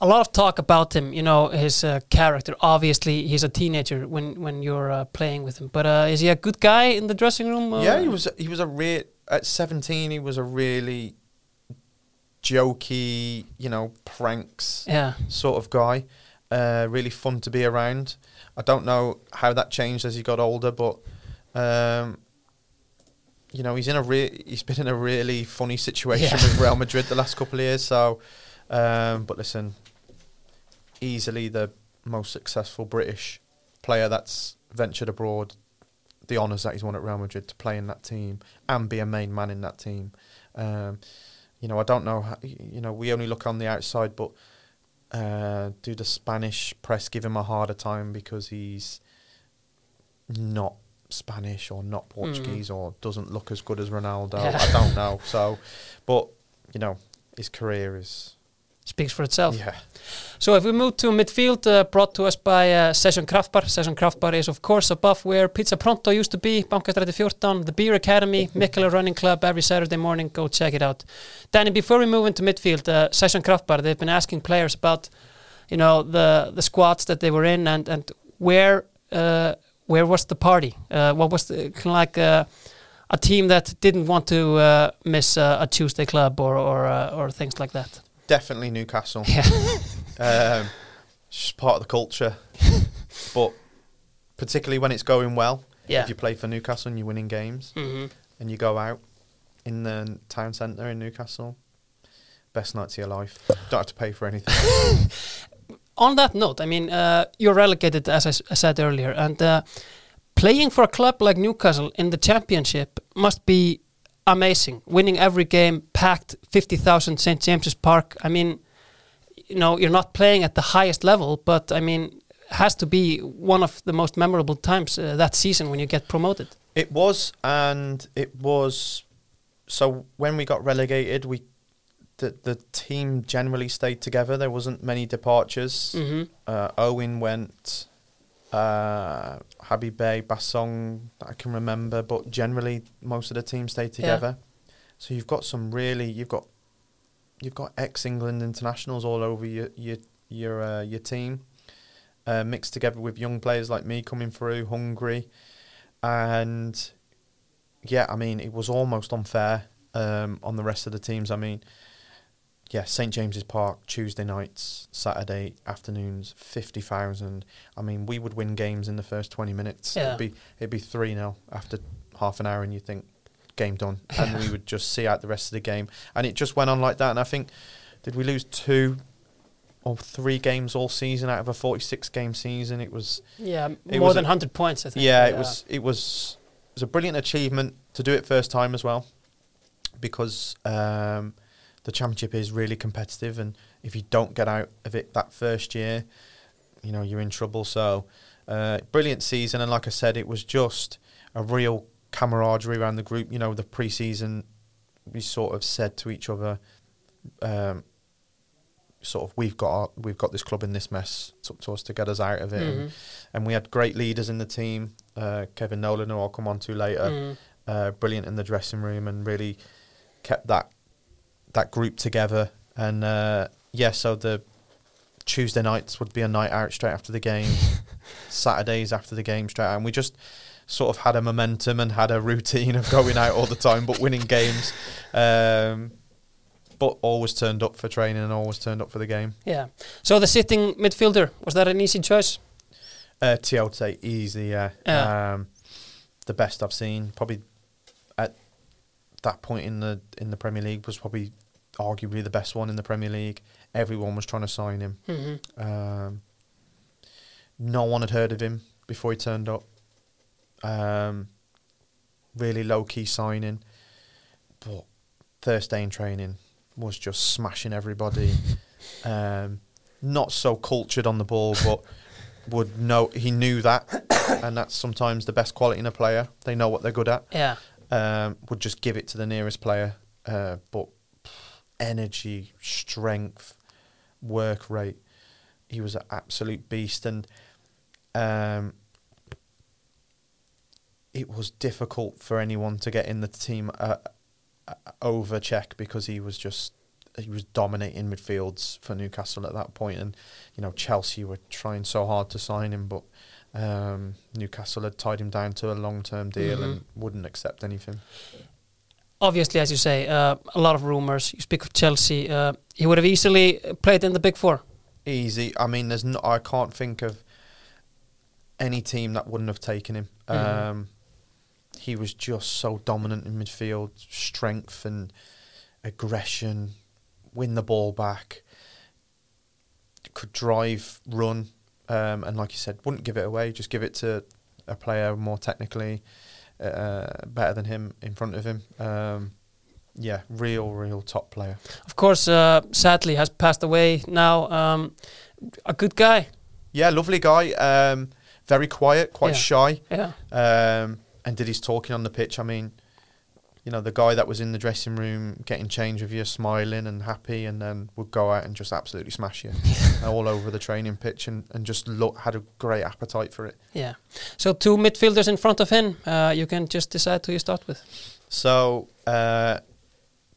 a lot of talk about him. You know his uh, character. Obviously, he's a teenager when when you're uh, playing with him. But uh, is he a good guy in the dressing room? Yeah, he was. He was a real. At seventeen, he was a really jokey, you know, pranks Yeah. sort of guy. Uh, really fun to be around. I don't know how that changed as he got older, but um, you know, he's in a re- he's been in a really funny situation Yeah. with Real Madrid the last couple of years. So, um, but listen, easily the most successful British player that's ventured abroad. The honours that he's won at Real Madrid to play in that team and be a main man in that team. Um, you know, I don't know. How, you know, we only look on the outside, but uh, do the Spanish press give him a harder time because he's not Spanish or not Portuguese or doesn't look as good as Ronaldo? Yeah. I don't know. So, but you know, his career is Speaks for itself. yeah. So if we move to midfield, uh, brought to us by uh, Session Kraftbar. Session Kraftbar is of course above where Pizza Pronto used to be, Bankastræti 14, the Beer Academy, Mikkeller Running Club every Saturday morning. Go check it out. Danny, before we move into midfield, uh, Session Kraftbar, they've been asking players about, you know, the the squads that they were in and and where uh, where was the party? Uh, what was the kind of like uh, a team that didn't want to uh, miss uh, a Tuesday club or or uh, or things like that? Definitely Newcastle. Yeah. Um, it's just part of the culture. but particularly when it's going well, Yeah. if you play for Newcastle and you're winning games hmm and you go out in the town centre in Newcastle, best night of your life. Don't have to pay for anything. on that note, I mean, uh, you're relegated, as I, s- I said earlier, and uh, playing for a club like Newcastle in the championship must be amazing. Winning every game, packed 50,000 St. James's Park. I mean, you know you're not playing at the highest level, but I mean, has to be one of the most memorable times uh, that season when you get promoted. It was, and it was. So when we got relegated, we the the team generally stayed together. There wasn't many departures. hmm Uh, Owen went, uh, Habib Beye, Bassong, I can remember, but generally most of the team stayed Yeah. together. So you've got some really, you've got, you've got ex England internationals all over your your your uh, your team, uh, mixed together with young players like me coming through, hungry, and yeah, I mean it was almost unfair um, on the rest of the teams. I mean, yeah, St James's Park Tuesday nights, Saturday afternoons, fifty thousand. I mean, we would win games in the first twenty minutes. Yeah. It'd be it'd be three 0 after half an hour, and you think game done, and we would just see out the rest of the game, and it just went on like that. And I think did we lose two or three games all season out of a forty six game season? It was Yeah, It more was than hundred points. I think. yeah, it was it was it was a brilliant achievement to do it first time as well, because um, the championship is really competitive, and if you don't get out of it that first year, you know you're in trouble. So, uh, brilliant season, and like I said, it was just a real camaraderie around the group. You know, the pre-season, we sort of said to each other, um, sort of, we've got our, we've got this club in this mess. It's up to us to get us out of it. And, Mhm. and we had great leaders in the team. Uh, Kevin Nolan, who I'll come on to later, Mhm. uh, brilliant in the dressing room and really kept that that group together. And uh, yeah, so the Tuesday nights would be a night out straight after the game, Saturdays after the game straight out, and we just sort of had a momentum and had a routine of going out all the time, but winning games. Um, but always turned up for training and always turned up for the game. Yeah. So the sitting midfielder was that an easy choice? Uh, Tiote, easy, yeah. Yeah. Um, the best I've seen, probably that point in the in the Premier League was probably arguably the best one in the Premier League. Everyone was trying to sign him. hmm Um, no one had heard of him before he turned up. Um, really low key signing, but Thursday in training was just smashing everybody. um, not so cultured on the ball, but would know he knew that, and that's sometimes the best quality in a player. They know what they're good at. Yeah. Um, would just give it to the nearest player, uh, but energy, strength, work rate. He was an absolute beast, and um, it was difficult for anyone to get in the team uh, uh, over Cheick because he was just he was dominating midfields for Newcastle at that point, and you know Chelsea were trying so hard to sign him, but um, Newcastle had tied him down to a long term deal and wouldn't accept anything. Obviously, as you say, uh, a lot of rumors. You speak of Chelsea. Uh, he would have easily played in the big four. Easy. I mean, there's no. I can't think of any team that wouldn't have taken him. Mhm. Um, he was just so dominant in midfield, strength and aggression, win the ball back, could drive, run, um, and like you said, wouldn't give it away. Just give it to a player more technically uh, better than him in front of him. Um, yeah, real, real top player. Of course, uh, sadly, has passed away now. Um, a good guy. Yeah, lovely guy. Um, very quiet, quite Yeah. shy, Yeah. um, and did his talking on the pitch. I mean, you know, the guy that was in the dressing room getting change with you, smiling and happy, and then would go out and just absolutely smash you all over the training pitch, and, and just look had a great appetite for it. Yeah. So two midfielders in front of him. Uh, you can just decide who you start with. So, uh,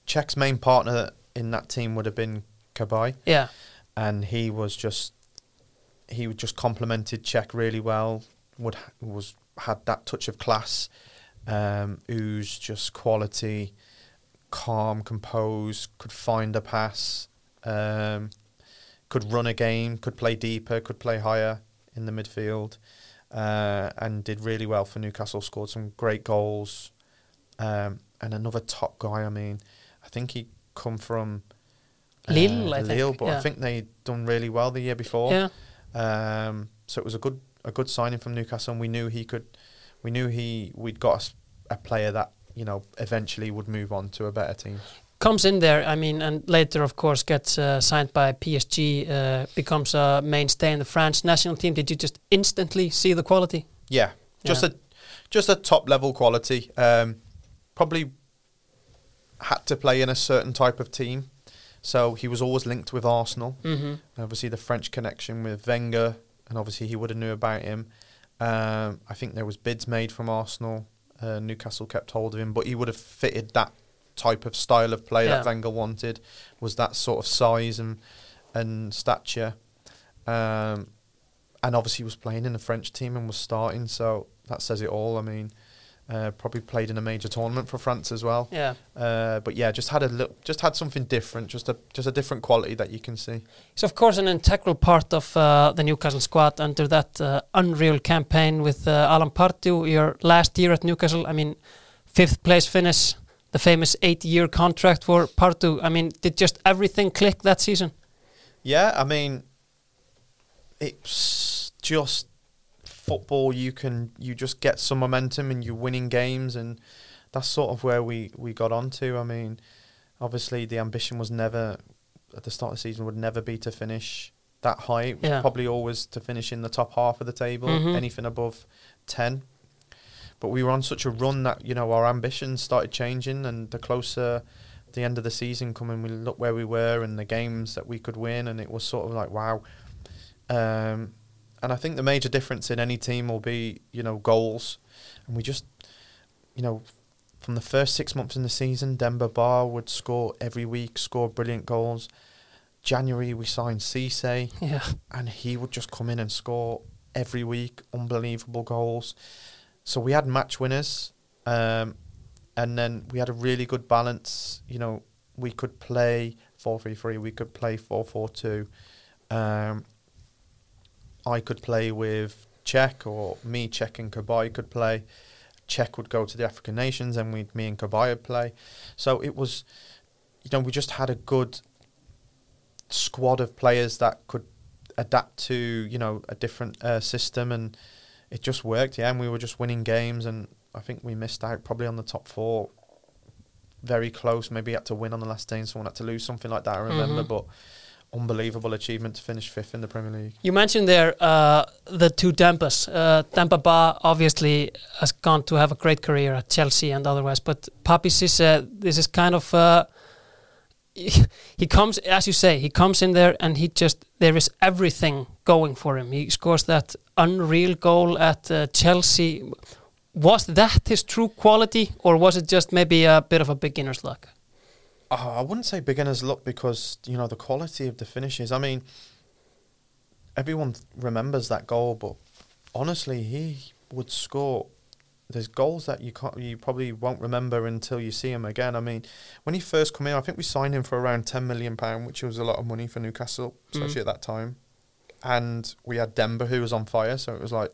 Cheick's main partner in that team would have been Cabaye. Yeah. and he was just he would just complimented Cheick really well. Would was had that touch of class, um, ooze just quality, calm, composed, could find a pass, um, could run a game, could play deeper, could play higher in the midfield, uh, and did really well for Newcastle. Scored some great goals, um, and another top guy. I mean, I think he come from. Lille, uh, I think, Lille, but yeah. I think they done really well the year before. Yeah. Um, so it was a good a good signing from Newcastle, and we knew he could. We knew he we'd got a player that you know eventually would move on to a better team. comes in there. I mean, and later, of course, gets uh, signed by PSG, uh, becomes a mainstay in the French national team. Did you just instantly see the quality? Yeah, just Yeah. a just a top level quality. Um, probably had to play in a certain type of team, so he was always linked with Arsenal. Mm-hmm. Obviously, the French connection with Wenger, and obviously he would have knew about him. Um, I think there was bids made from Arsenal. Uh, Newcastle kept hold of him, but he would have fitted that type of style of play Yeah. that Wenger wanted. Was that sort of size and and stature, um, and obviously he was playing in the French team and was starting, so that says it all. I mean, uh, probably played in a major tournament for France as well. Yeah. Uh, but yeah, just had a look, just had something different, just a just a different quality that you can see. He's of course an integral part of uh, the Newcastle squad under that uh, unreal campaign with uh, Alan Pardew. Your last year at Newcastle, I mean, fifth place finish, the famous eight-year contract for Pardew. I mean, did just everything click that season? Yeah, I mean, it's just football. You can you just get some momentum and you're winning games, and that's sort of where we we got onto. I mean, obviously the ambition was never at the start of the season would never be to finish that high. Yeah. probably always to finish in the top half of the table. Mhm. Anything above ten. But we were on such a run that you know our ambitions started changing, and the closer the end of the season coming, we looked where we were and the games that we could win, and it was sort of like wow. Um, and I think the major difference in any team will be you know goals, and we just you know from the first six months in the season, Demba Ba would score every week, score brilliant goals. January we signed Cisse Yeah. and he would just come in and score every week, unbelievable goals. So we had match winners, um, and then we had a really good balance. You know, we could play four three three, we could play four four two. Um, I could play with Cheick, or me, Cheick and Cabaye could play. Cheick would go to the African nations, and we, me and Cabaye would play. So it was, you know, we just had a good squad of players that could adapt to you know a different uh, system and it just worked yeah and we were just winning games and I think we missed out probably on the top four very close maybe had to win on the last day and someone had to lose something like that I remember Mhm. but unbelievable achievement to finish fifth in the Premier League You mentioned there uh, the two Dembas. Uh, Demba Ba obviously has gone to have a great career at Chelsea and otherwise, but Papiss Cisse, this is kind of uh, he comes, as you say, he comes in there and he just there is everything going for him. He scores that unreal goal at uh, Chelsea. Was that his true quality, or was it just maybe a bit of a beginner's luck? Oh, I wouldn't say beginner's luck because you know the quality of the finishes. I mean, everyone remembers that goal, but honestly, he would score. There's goals that you can't, you probably won't remember until you see him again. I mean, when he first came in, I think we signed him for around ten million pound, which was a lot of money for Newcastle, especially at that time. And we had Demba, who was on fire, so it was like,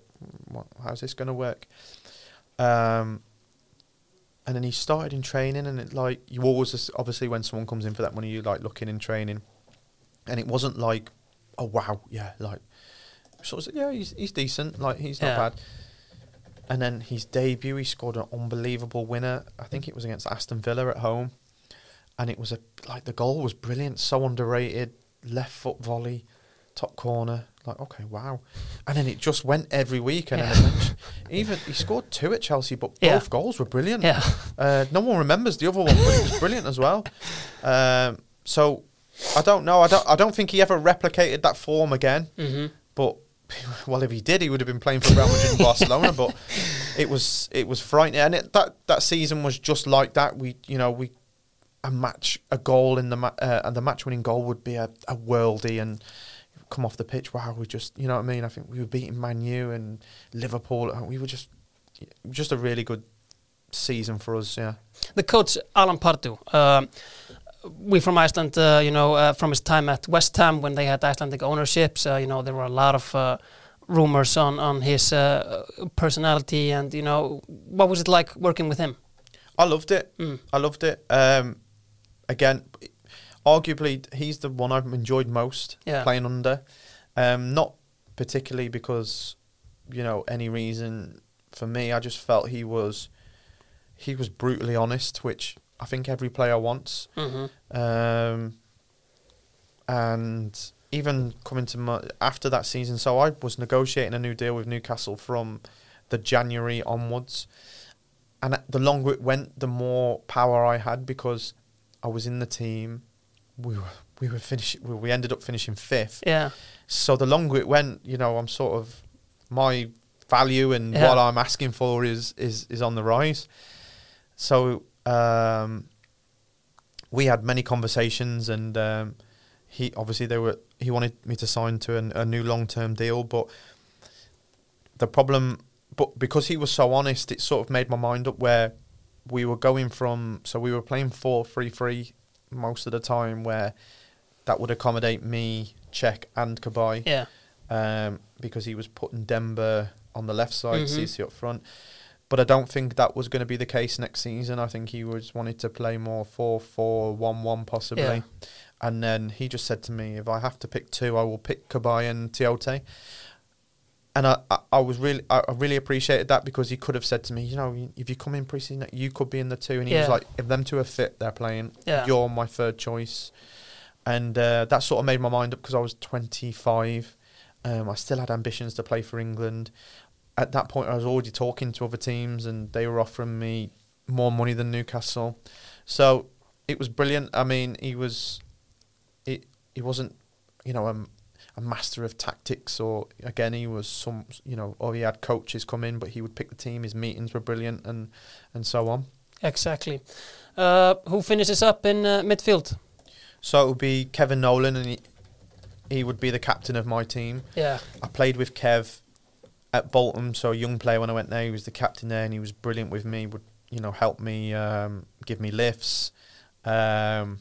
what, how's this going to work? Um, and then he started in training, and it like you always just- obviously when someone comes in for that money, you like looking in training, and it wasn't like, oh wow, yeah, like sort of said, yeah, he's he's decent, like he's not Yeah. bad. And then his debut, he scored an unbelievable winner. I think it was against Aston Villa at home, and it was a like the goal was brilliant, so underrated, left foot volley, top corner. Like okay, wow, and then it just went every week, and Yeah. then even he scored two at Chelsea, but Yeah. both goals were brilliant. Yeah, Uh, no one remembers the other one, but it was brilliant as well. Um, so I don't know. I don't. I don't think he ever replicated that form again. hmm But well, if he did, he would have been playing for Real Madrid and Barcelona. But it was it was frightening, and it, that that season was just like that. We you know we a match a goal in the ma- uh, and the match winning goal would be a, a worldie and come off the pitch. Wow, we just you know what I mean. I think we were beating Man U and Liverpool. We were just just a really good season for us. Yeah. the coach Alan Pardew. Um, we from Iceland, uh, you know, uh, from his time at West Ham when they had Icelandic ownerships, uh, you know, there were a lot of uh, rumors on on his uh, personality, and you know, what was it like working with him? I loved it. Mm. I loved it. Um, again, arguably, he's the one I've enjoyed most Yeah. playing under. Um, not particularly because, you know, any reason for me. I just felt he was, he was brutally honest, which I think every player wants. Mm-hmm. Um, and even coming to my, after that season, so I was negotiating a new deal with Newcastle from the January onwards, and the longer it went, the more power I had because I was in the team. We were we were finishing. We ended up finishing fifth. Yeah. So the longer it went, you know, I'm sort of my value and Yeah. what I'm asking for is is is on the rise. So um, we had many conversations, and um, he obviously they were he wanted me to sign to an, a new long term deal, but the problem, but because he was so honest, it sort of made my mind up where we were going from. So we were playing four three three most of the time, where that would accommodate me, Cheick, and Cabaye Yeah. um, because he was putting Demba on the left side, Mhm. Cisse up front. But I don't think that was going to be the case next season. I think he was wanted to play more 4 4 1 1 possibly. Yeah. And then he just said to me, if I have to pick two, I will pick Cabaye and Tiote. And I, I, I was really, I really appreciated that because he could have said to me, you know, if you come in preseason, you could be in the two. And he was like, if them two are fit, they're playing. Yeah. You're my third choice. And uh, that sort of made my mind up because I was 25. Um, I still had ambitions to play for England. At that point, I was already talking to other teams, and they were offering me more money than Newcastle. So it was brilliant. I mean, he was, it he wasn't, you know, a, a master of tactics, or again, he was some, you know, or he had coaches come in, but he would pick the team. His meetings were brilliant, and and so on. Exactly. Uh, who finishes up in uh, midfield? So it would be Kevin Nolan, and he, he would be the captain of my team. Yeah. I played with Kev at Bolton, so a young player when I went there. He was the captain there, and he was brilliant with me. Would you know help me, um, give me lifts. Um,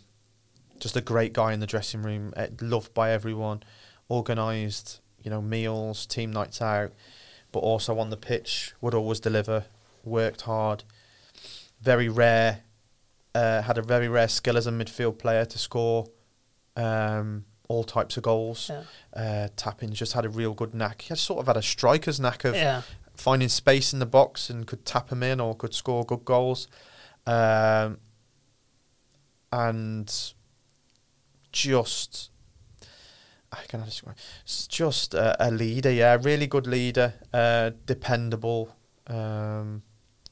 just a great guy in the dressing room, eh, loved by everyone. Organised, you know, meals, team nights out, but also on the pitch would always deliver. Worked hard. Very rare. Uh, had a very rare skill as a midfield player to score um, all types of goals Yeah. uh, tapping. Just had a real good knack. He had sort of had a striker's knack of Yeah. finding space in the box and could tap him in or could score good goals. Um, and just, I can describe, s- just a, a leader. Yeah, really good leader, uh, dependable. Um,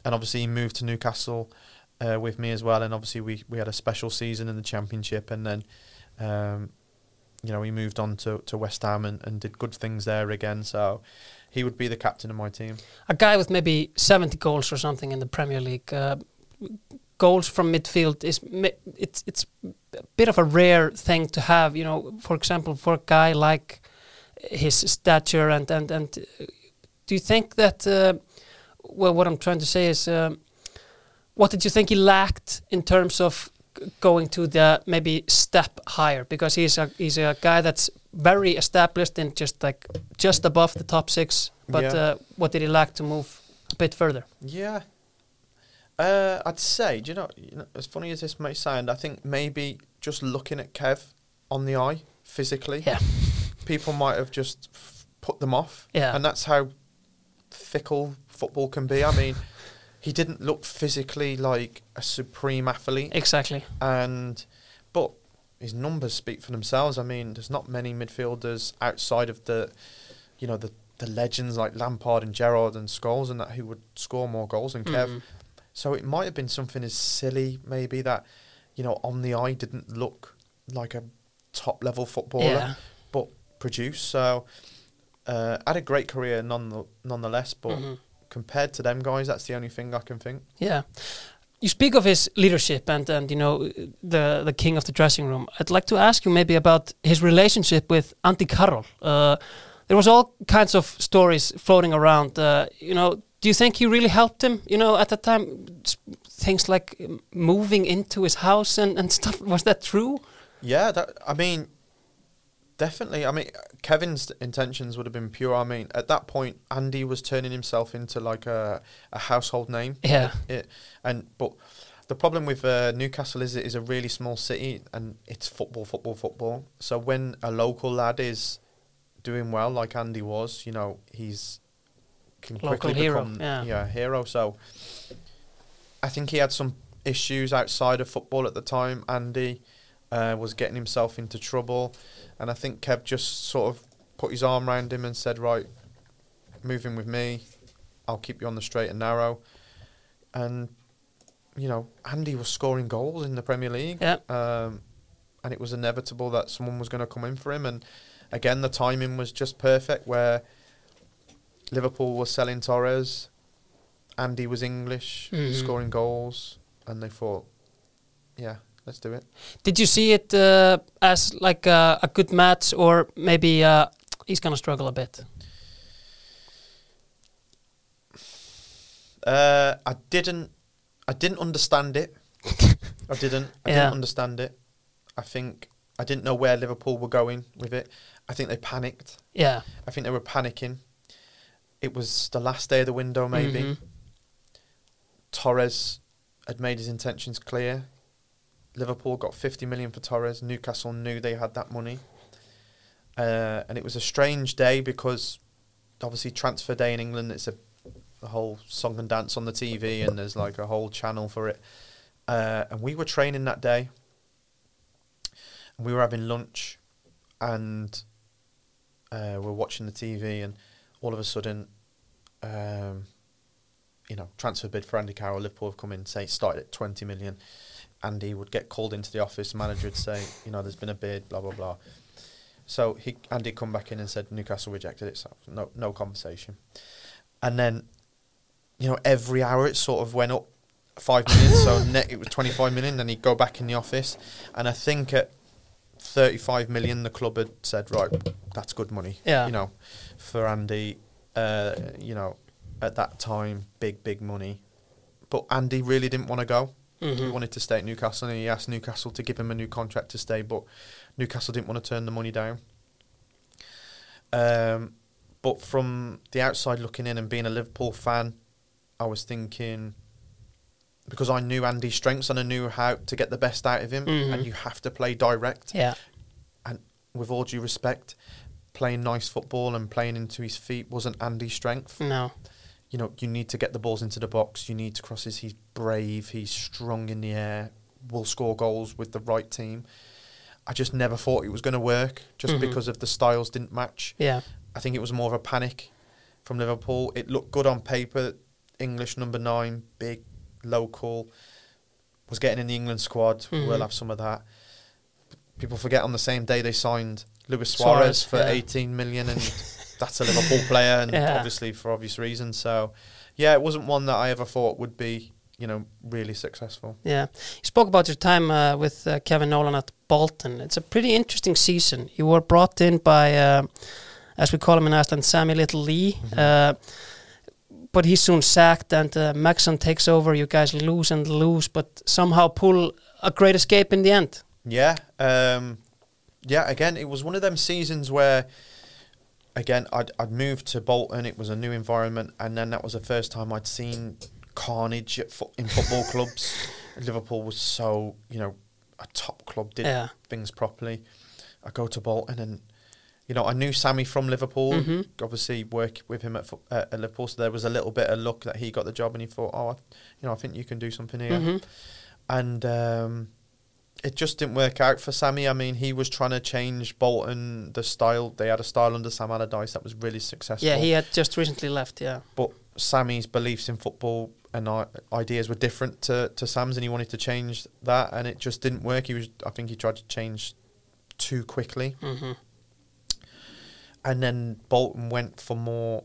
and obviously he moved to Newcastle uh, with me as well. And obviously we we had a special season in the championship, and then. Um, you know, he moved on to, to West Ham and, and did good things there again. So he would be the captain of my team. A guy with maybe 70 goals or something in the Premier League. Uh, goals from midfield is it's it's a bit of a rare thing to have. You know, for example, for a guy like his stature and and and uh, do you think that? Uh, well, what I'm trying to say is, um, what did you think he lacked in terms of going to the maybe step higher? Because he's a he's a guy that's very established in just like just above the top six. But Yeah. uh, what did he lack to move a bit further? Yeah. Uh, I'd say, do you know, you know, as funny as this may sound, I think maybe just looking at Kev on the eye physically, Yeah. people might have just f- put them off. Yeah. And that's how fickle football can be. I mean, he didn't look physically like a supreme athlete. Exactly. and but his numbers speak for themselves. I mean, there's not many midfielders outside of the, you know, the the legends like Lampard and Gerrard and Scholes and that who would score more goals than Kev. So it might have been something as silly, maybe that, you know, on the eye didn't look like a top level footballer, Yeah. but produced. So uh, had a great career none nonetheless. But Mhm. compared to them guys, that's the only thing I can think. Yeah. You speak of his leadership and, and you know the the king of the dressing room. I'd like to ask you maybe about his relationship with Andy Carroll. Uh, there was all kinds of stories floating around. Uh, you know, do you think he really helped him? You know, at that time, things like um, moving into his house and, and stuff. Was that true? Yeah, that I mean, definitely. I mean, Kevin's intentions would have been pure. I mean, at that point, Andy was turning himself into like a a household name. Yeah. It, and but the problem with uh, Newcastle is it is a really small city and it's football, football, football. So when a local lad is doing well, like Andy was, you know, he's can Local quickly hero, become yeah. a hero. So I think he had some issues outside of football at the time. Andy uh, was getting himself into trouble, and I think Kev just sort of put his arm around him and said, "Right, move in with me. I'll keep you on the straight and narrow." And you know, Andy was scoring goals in the Premier League. Yeah. Um, and it was inevitable that someone was going to come in for him. And again, the timing was just perfect where Liverpool was selling Torres, Andy was English, Mhm. scoring goals, and they thought, yeah, let's do it. Did you see it uh, as like a, a good match, or maybe uh, he's gonna struggle a bit? Uh, I didn't, I didn't understand it. I didn't. I Yeah. didn't understand it. I think I didn't know where Liverpool were going with it. I think they panicked. Yeah. I think they were panicking. It was the last day of the window, maybe. Mhm. Torres had made his intentions clear. Liverpool got 50 million for Torres. Newcastle knew they had that money. Uh, and it was a strange day because obviously transfer day in England, it's a, a whole song and dance on the TV and there's like a whole channel for it. Uh, and we were training that day. And we were having lunch and uh, we're watching the TV and all of a sudden, um, you know, transfer bid for Andy Carroll, Liverpool have come in, say, started at 20 million. Andy would get called into the office, manager would say, you know, there's been a bid, blah, blah, blah. So he Andy come back in and said Newcastle rejected it, so no no conversation. And then, you know, every hour it sort of went up five million, so net it was 25 million, then he'd go back in the office. And I think at 35 million, the club had said, right, that's good money. Yeah. You know, for Andy, uh, you know, at that time, big, big money. But Andy really didn't want to go. He Mhm. wanted to stay at Newcastle, and he asked Newcastle to give him a new contract to stay, but Newcastle didn't want to turn the money down. Um, but from the outside looking in and being a Liverpool fan, I was thinking because I knew Andy's strengths and I knew how to get the best out of him, Mhm. and you have to play direct. Yeah. And with all due respect, playing nice football and playing into his feet wasn't Andy's strength No. you know, you need to get the balls into the box. You need to crosses. He's brave. He's strong in the air. Will score goals with the right team. I just never thought it was going to work, just Mhm. because of the styles didn't match. Yeah. I think it was more of a panic from Liverpool. It looked good on paper. English number nine, big, local, was getting in the England squad. Mhm. We'll have some of that. People forget on the same day they signed Luis Suarez, Suarez, for yeah. 18 million, and that's a Liverpool player, and Yeah. obviously for obvious reasons. So, yeah, it wasn't one that I ever thought would be, you know, really successful. Yeah. You spoke about your time uh, with uh, Kevin Nolan at Bolton. It's a pretty interesting season. You were brought in by, uh, as we call him in Iceland, Sammy Little Lee. Uh, but he's soon sacked, and uh, Megson takes over. You guys lose and lose, but somehow pull a great escape in the end. Yeah, um, yeah. Again, it was one of them seasons where, again, I'd I'd moved to Bolton. It was a new environment, and then that was the first time I'd seen carnage at fo- in football clubs. Liverpool was so you know a top club, did Yeah. things properly. I go to Bolton, and you know I knew Sammy from Liverpool. Mhm. Obviously, work with him at, fo- uh, at Liverpool, so there was a little bit of luck that he got the job, and he thought, oh, I, you know, I think you can do something here Mhm. and um, it just didn't work out for Sammy. I mean, he was trying to change Bolton the style. They had a style under Sam Allardyce that was really successful. Yeah, he had just recently left. Yeah. but Sammy's beliefs in football and ideas were different to, to Sam's, and he wanted to change that, and it just didn't work. He was, I think, he tried to change too quickly, hmm and then Bolton went for more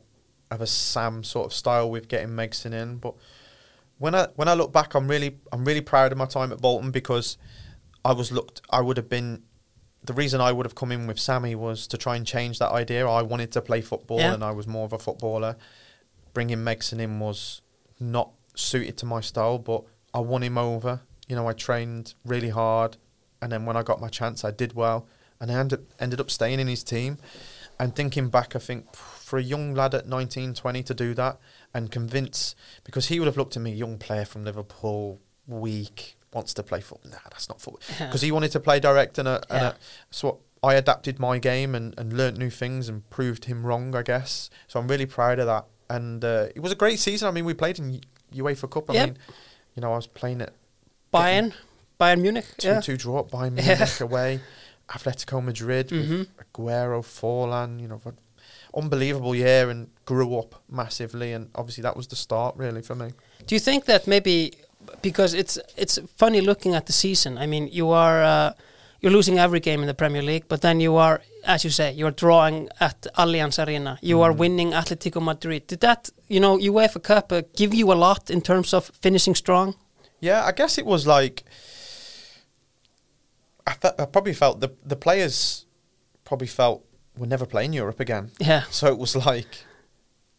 of a Sam sort of style with getting Megson in. But when I when I look back, I'm really I'm really proud of my time at Bolton because I was looked. I would have been. The reason I would have come in with Sammy was to try and change that idea. I wanted to play football, Yeah. and I was more of a footballer. Bringing Megson in was not suited to my style, but I won him over. You know, I trained really hard, and then when I got my chance, I did well, and I ended ended up staying in his team. And thinking back, I think for a young lad at 19, 20 to do that and convince, because he would have looked at me, young player from Liverpool, weak, wants to play football. Nah, that's not football. Because he wanted to play direct, and, a, and Yeah. a, so I adapted my game and, and learnt new things and proved him wrong, I guess. So I'm really proud of that. And uh, it was a great season. I mean, we played in UEFA Cup. I Yep. mean, you know, I was playing at Bayern, Bayern Munich. two yeah. two draw up by Yeah. Munich away, Atletico Madrid Mhm. with Aguero, Forlan, you know, unbelievable year and grew up massively, and obviously that was the start really for me. Do you think that maybe because it's it's funny looking at the season? I mean, you are uh, you're losing every game in the Premier League, but then you are, as you say, you are drawing at Allianz Arena. You are Mhm. winning Atletico Madrid. Did that, you know, UEFA Cup uh, give you a lot in terms of finishing strong? Yeah, I guess it was like I, fe- I probably felt the the players probably felt we're never playing Europe again. Yeah, So it was like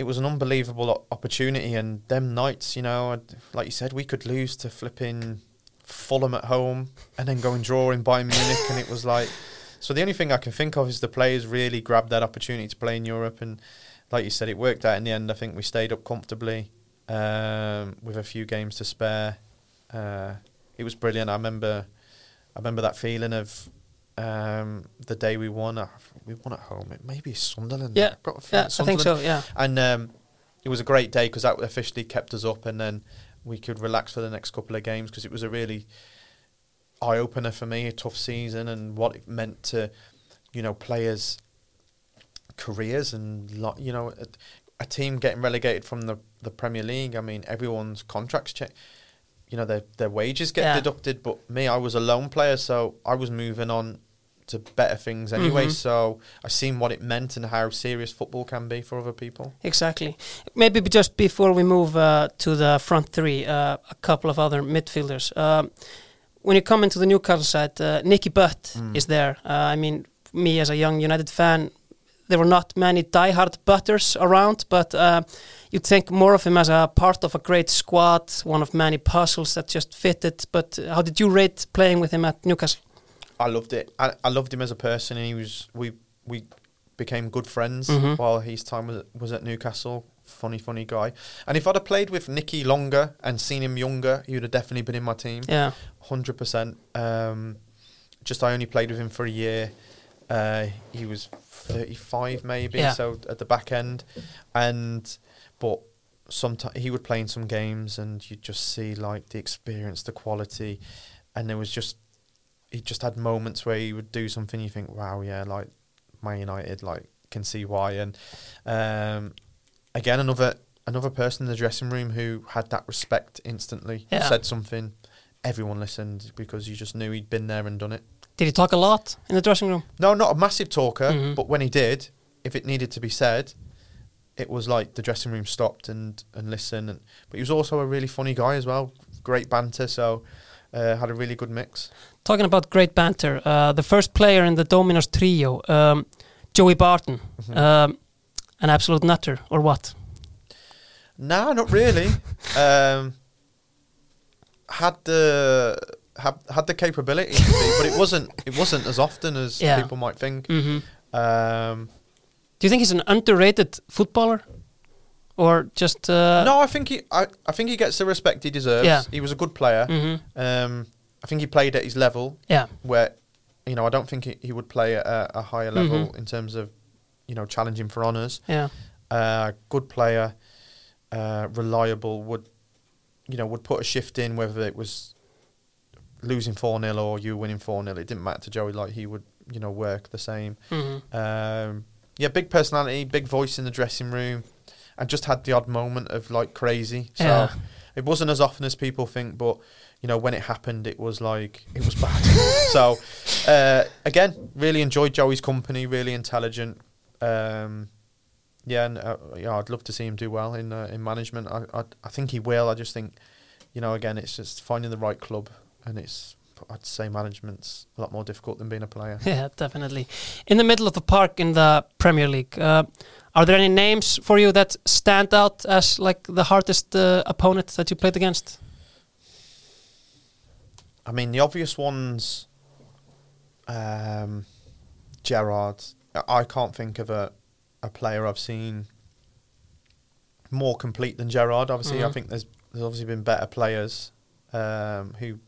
it was an unbelievable opportunity, and them nights, you know, like you said, we could lose to flipping Fulham at home and then go and draw in Bayern Munich, and it was like. So the only thing I can think of is the players really grabbed that opportunity to play in Europe, and like you said, it worked out in the end. I think we stayed up comfortably um, with a few games to spare. Uh, it was brilliant. I remember, I remember that feeling of um, the day we won. Uh, we won at home. It maybe Sunderland. Yeah, I've got a feeling yeah, I Sunderland. think so. Yeah, And um, it was a great day because that officially kept us up, and then we could relax for the next couple of games because it was a really eye opener for me, a tough season, and what it meant to, you know, players' careers and lo- you know, a, a team getting relegated from the the Premier League. I mean, everyone's contracts check. You know, their their wages get Yeah. deducted, but me, I was a lone player, so I was moving on to better things anyway. Mhm. So I've seen what it meant and how serious football can be for other people. exactly. Maybe just before we move uh, to the front three, uh, a couple of other midfielders. Um, when you come into the Newcastle side, uh, Nicky Butt Mm. is there. Uh, I mean, me as a young United fan, there were not many diehard Butters around, but uh, you'd think more of him as a part of a great squad, one of many puzzles that just fitted. But uh, how did you rate playing with him at Newcastle? I loved it. I, I loved him as a person, and he was we we became good friends Mhm. while his time was was at Newcastle. Funny, funny guy. And if I'd have played with Nicky longer and seen him younger, he would have definitely been in my team. Yeah, Hundred percent. Um, just I only played with him for a year. Uh, he was thirty five maybe, Yeah. so at the back end, and but sometimes he would play in some games, and you just see like the experience, the quality, and there was just he just had moments where he would do something you think, wow, yeah, like Man United, like can see why, and um, again another another person in the dressing room who had that respect instantly, Yeah. said something, everyone listened because you just knew he'd been there and done it. did he talk a lot in the dressing room? No, not a massive talker, Mhm. but when he did, if it needed to be said, it was like the dressing room stopped and and listened. And but he was also a really funny guy as well, great banter. So uh, had a really good mix. Talking about great banter, uh, the first player in the Dominos trio, um, Joey Barton, Mhm. um, an absolute nutter, or what? Nah, not really. um, had the had, had the capability to be, but it wasn't it wasn't as often as Yeah. people might think. hmm Um, Do you think he's an underrated footballer, or just uh, no, I think he I, I think he gets the respect he deserves. Yeah. He was a good player. hmm Um, I think he played at his level. Yeah, where you know I don't think he, he would play at a, a higher level Mhm. in terms of you know challenging for honours. yeah, Uh, good player, uh, reliable. Would you know would put a shift in whether it was losing four 0 or you winning four 0 It didn't matter to Joey. Like he would you know work the same. hmm Um, yeah, big personality, big voice in the dressing room, and just had the odd moment of like crazy. So Yeah. it wasn't as often as people think, but you know when it happened, it was like it was bad. so uh, again, really enjoyed Joey's company. Really intelligent. Um, yeah, and uh, yeah, I'd love to see him do well in uh, in management. I, I I think he will. I just think, you know, again, it's just finding the right club, and it's I'd say management's a lot more difficult than being a player. yeah, definitely. In the middle of the park in the Premier League, uh, are there any names for you that stand out as like the hardest uh, opponent that you played against? I mean, the obvious ones, um, Gerrard. I can't think of a, a player I've seen more complete than Gerrard. Obviously, I Mhm. think there's there's obviously been better players um, who,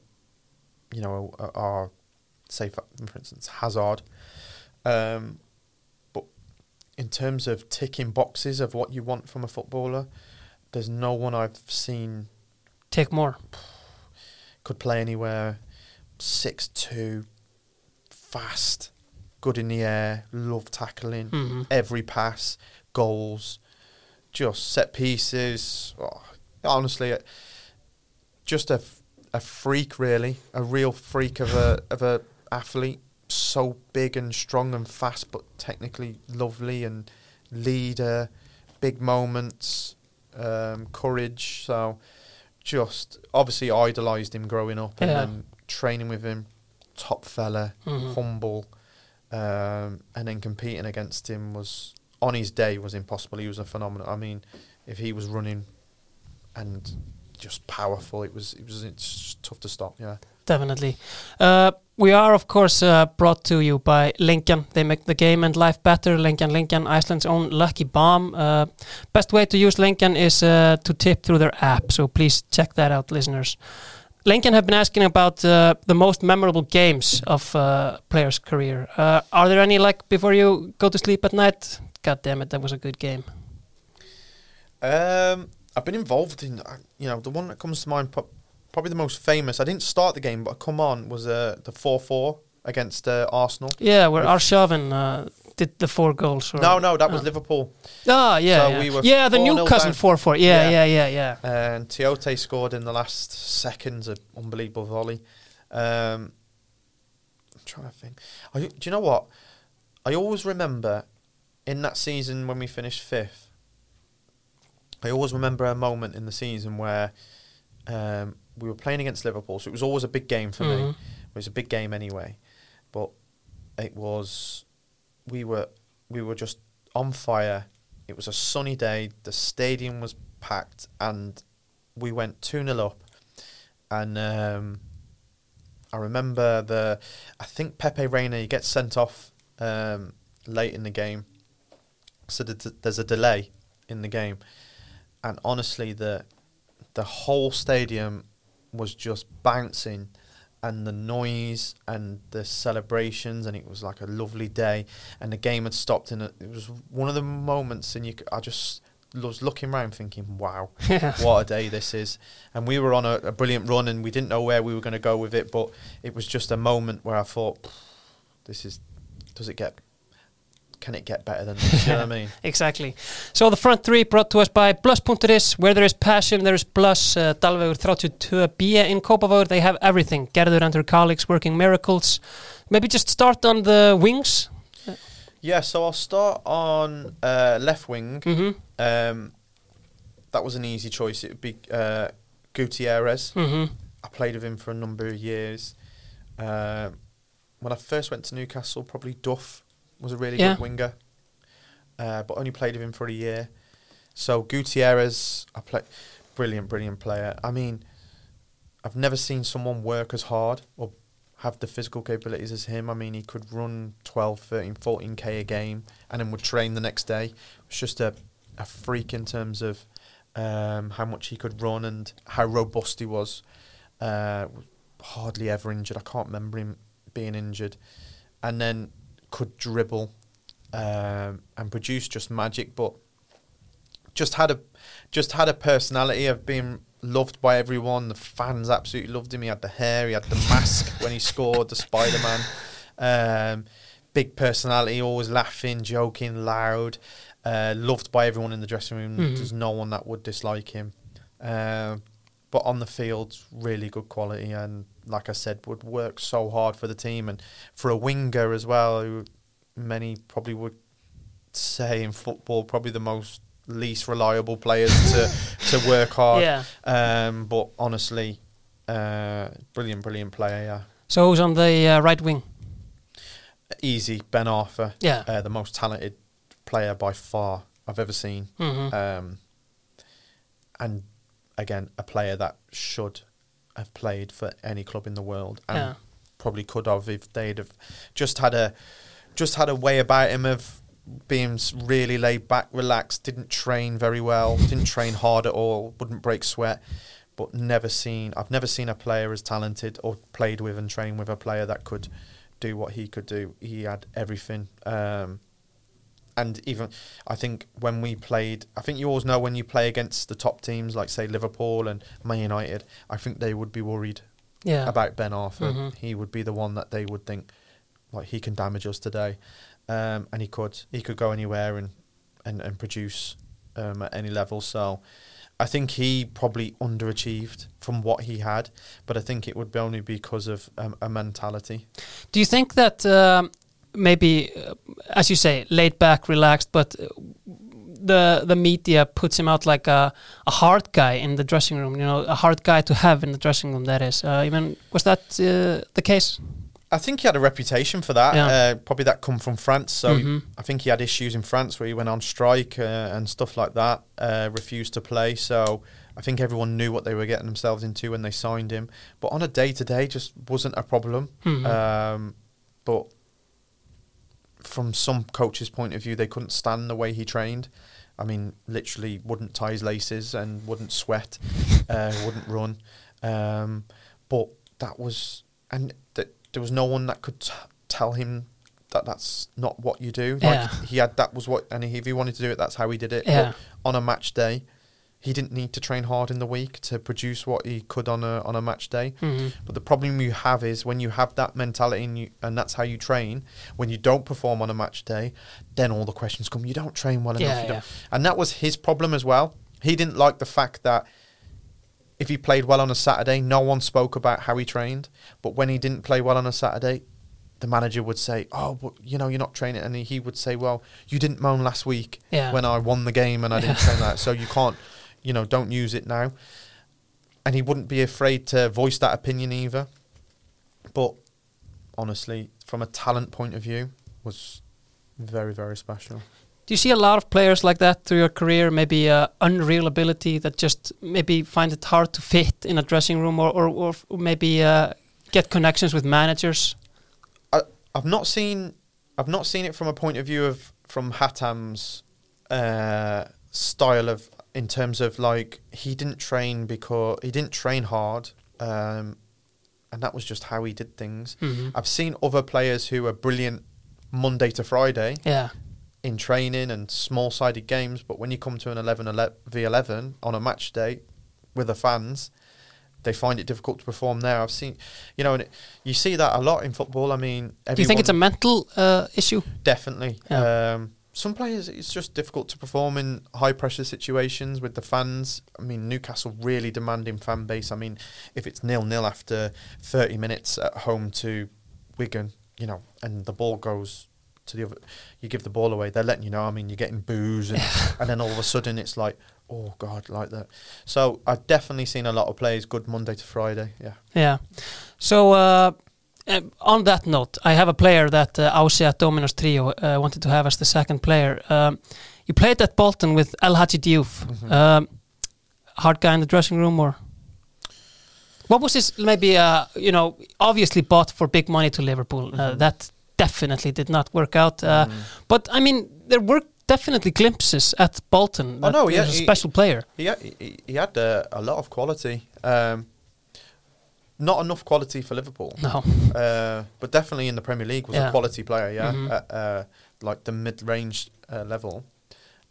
you know, are, are say for, for instance Hazard. Um, in terms of ticking boxes of what you want from a footballer, there's no one I've seen Take more. could play anywhere. Six two, fast, good in the air, love tackling, Mhm. every pass, goals, just set pieces. Oh, honestly, uh, just a, f- a freak, really, a real freak of a of a athlete. So big and strong and fast, but technically lovely and leader, big moments, um, courage. So, just obviously idolised him growing up, and Yeah. then training with him, top fella, Mhm. humble, um, and then competing against him was on his day was impossible. He was a phenomenal. I mean, if he was running and just powerful, it was it was it's just tough to stop. Yeah. Definitely. Uh, we are, of course, uh, brought to you by Lengjan. They make the game and life better. Lengjan, Lengjan, Iceland's own lucky bomb. Uh, best way to use Lengjan is uh, to tip through their app. So please check that out, listeners. Lengjan have been asking about uh, the most memorable games of uh, players' career. Are there any like before you go to sleep at night? God damn it, that was a good game. Um, I've been involved in, you know, the one that comes to mind, probably the most famous. I didn't start the game, but come on was uh, the four four against uh, Arsenal. Yeah, where Arshavin uh, did the four goals. Or, No, no, that was Oh. Liverpool. Ah, yeah, So yeah. we were yeah, the 4-0 Newcastle four four. Yeah, yeah, Yeah. yeah, yeah. And Tiote scored in the last seconds, an unbelievable volley. Um, I'm trying to think. I, do you know what? I always remember in that season when we finished fifth. I always remember a moment in the season where um, we were playing against Liverpool, so it was always a big game for me. Mhm. It was a big game anyway, but it was we were we were just on fire. It was a sunny day. The stadium was packed, and we went two 0 up. And um, I remember the I think Pepe Reina he gets sent off um, late in the game, so th- there's a delay in the game, and honestly the the whole stadium was just bouncing and the noise and the celebrations and it was like a lovely day. And the game had stopped and it was one of the moments and you I just was looking around thinking wow what a day this is. And we were on a, a brilliant run and we didn't know where we were going to go with it but it was just a moment where I thought this is does it get can it get better than this you know what I mean Exactly. So the front three brought to us by Plus.is. Where there is passion, there is Plus. Uh, Dalvegur 32B in Kópavogur. They have everything. Gerður and her colleagues working miracles. Maybe just start on the wings. yeah so I'll start on uh, left wing Mm-hmm. Um, that was an easy choice. It would be uh, Gutierrez. Mm-hmm. I played with him for a number of years. Um, when I first went to Newcastle, probably Duff was a really Yeah. good winger, uh, but only played with him for a year. So Gutierrez, I play, brilliant, brilliant player. I mean, I've never seen someone work as hard or have the physical capabilities as him. I mean, he could run 12, 13, 14k a game and then would train the next day. It's just a, a freak in terms of um, how much he could run and how robust he was. Uh, hardly ever injured. I can't remember him being injured. And then could dribble um, and produce just magic, but just had a just had a personality of being loved by everyone. The fans absolutely loved him. He had the hair, he had the mask when he scored, the Spider Man. Um, big personality, always laughing, joking, loud. Uh, loved by everyone in the dressing room. Mhm. There's no one that would dislike him. Um, but on the field, really good quality, and like I said, would work so hard for the team and for a winger as well. Who many probably would say in football, probably the most least reliable players to to work hard. Yeah. Um, but honestly, uh, brilliant, brilliant player. Yeah, So who's on the uh, right wing? easy. Ben Arfa, Yeah. uh, the most talented player by far I've ever seen. Mhm. Um, and again, a player that should have played for any club in the world, and Yeah. probably could have if they'd have just had a just had a way about him of being really laid back, relaxed. Didn't train very well. didn't train hard at all. Wouldn't break sweat. But never seen. I've never seen a player as talented or played with and trained with a player that could do what he could do. He had everything. Um, and even I think when we played, I think you always know when you play against the top teams like say Liverpool and Man United, I think they would be worried Yeah. about Ben Arfa. Mhm. He would be the one that they would think like he can damage us today, um, and he could he could go anywhere and and, and produce um, at any level. So I think he probably underachieved from what he had, but I think it would be only because of um, a mentality. Do you think that um, maybe, uh, as you say, laid back, relaxed, but the the media puts him out like a, a hard guy in the dressing room? You know, a hard guy to have in the dressing room. That is. Uh, even was that uh, the case? I think he had a reputation for that. Yeah. Uh, probably that come from France. So Mhm. I think he had issues in France where he went on strike uh, and stuff like that. Uh, refused to play. So I think everyone knew what they were getting themselves into when they signed him. But on a day to day, just wasn't a problem. Mhm. Um, but from some coaches' point of view, they couldn't stand the way he trained. I mean, literally wouldn't tie his laces and wouldn't sweat, uh, wouldn't run. Um, but that was, and th- there was no one that could t- tell him that that's not what you do. Like Yeah. he had that was what, and if he wanted to do it, that's how he did it. Yeah. But on a match day, he didn't need to train hard in the week to produce what he could on a on a match day. Mhm. But the problem you have is when you have that mentality and, you, and that's how you train, when you don't perform on a match day, then all the questions come. You don't train well enough. Yeah, don't. yeah. And that was his problem as well. He didn't like the fact that if he played well on a Saturday, no one spoke about how he trained. But when he didn't play well on a Saturday, the manager would say, "Oh, but, you know, you're not training," and he- he would say, "Well, you didn't moan last week Yeah. when I won the game and I didn't train that, so you can't, you know, don't use it now." And he wouldn't be afraid to voice that opinion either. But honestly, from a talent point of view, was very very special. Do you see a lot of players like that through your career? Maybe uh, unreal ability that just maybe find it hard to fit in a dressing room, or or, or maybe uh, get connections with managers. I, I've not seen I've not seen it from a point of view of from Hatem's uh, style of in terms of like he didn't train because he didn't train hard, um, and that was just how he did things. Mhm. I've seen other players who are brilliant Monday to Friday Yeah, in training and small sided games, but when you come to an 11 ele- v 11 on a match day with the fans, they find it difficult to perform there. I've seen, you know, and it, you see that a lot in football. I mean, do you think it's a mental uh, issue? Definitely. Yeah. Um, some players, it's just difficult to perform in high pressure situations with the fans. I mean, Newcastle really demanding fan base. I mean, if it's nil nil after 30 minutes at home to Wigan, you know, and the ball goes to the other, you give the ball away, they're letting you know. I mean, you're getting boos, and, and then all of a sudden it's like, oh God, like that. So I've definitely seen a lot of players good Monday to Friday. Yeah. Yeah. So uh, uh, on that note, I have a player that uh, Ausia Dominos Trio uh, wanted to have as the second player. Um, you played at Bolton with El Hadji Diouf. Mhm. Um, hard guy in the dressing room, or what was his? Maybe uh, you know, obviously bought for big money to Liverpool. Uh, Mhm. that definitely did not work out. Uh, Mm. But I mean, there were definitely glimpses at Bolton. Oh, no, he was a he- special player. He had, he, he had uh, a lot of quality. Um, not enough quality for Liverpool, No. uh, but definitely in the Premier League was Yeah. a quality player. Yeah, Mhm. at uh, like the mid-range uh, level.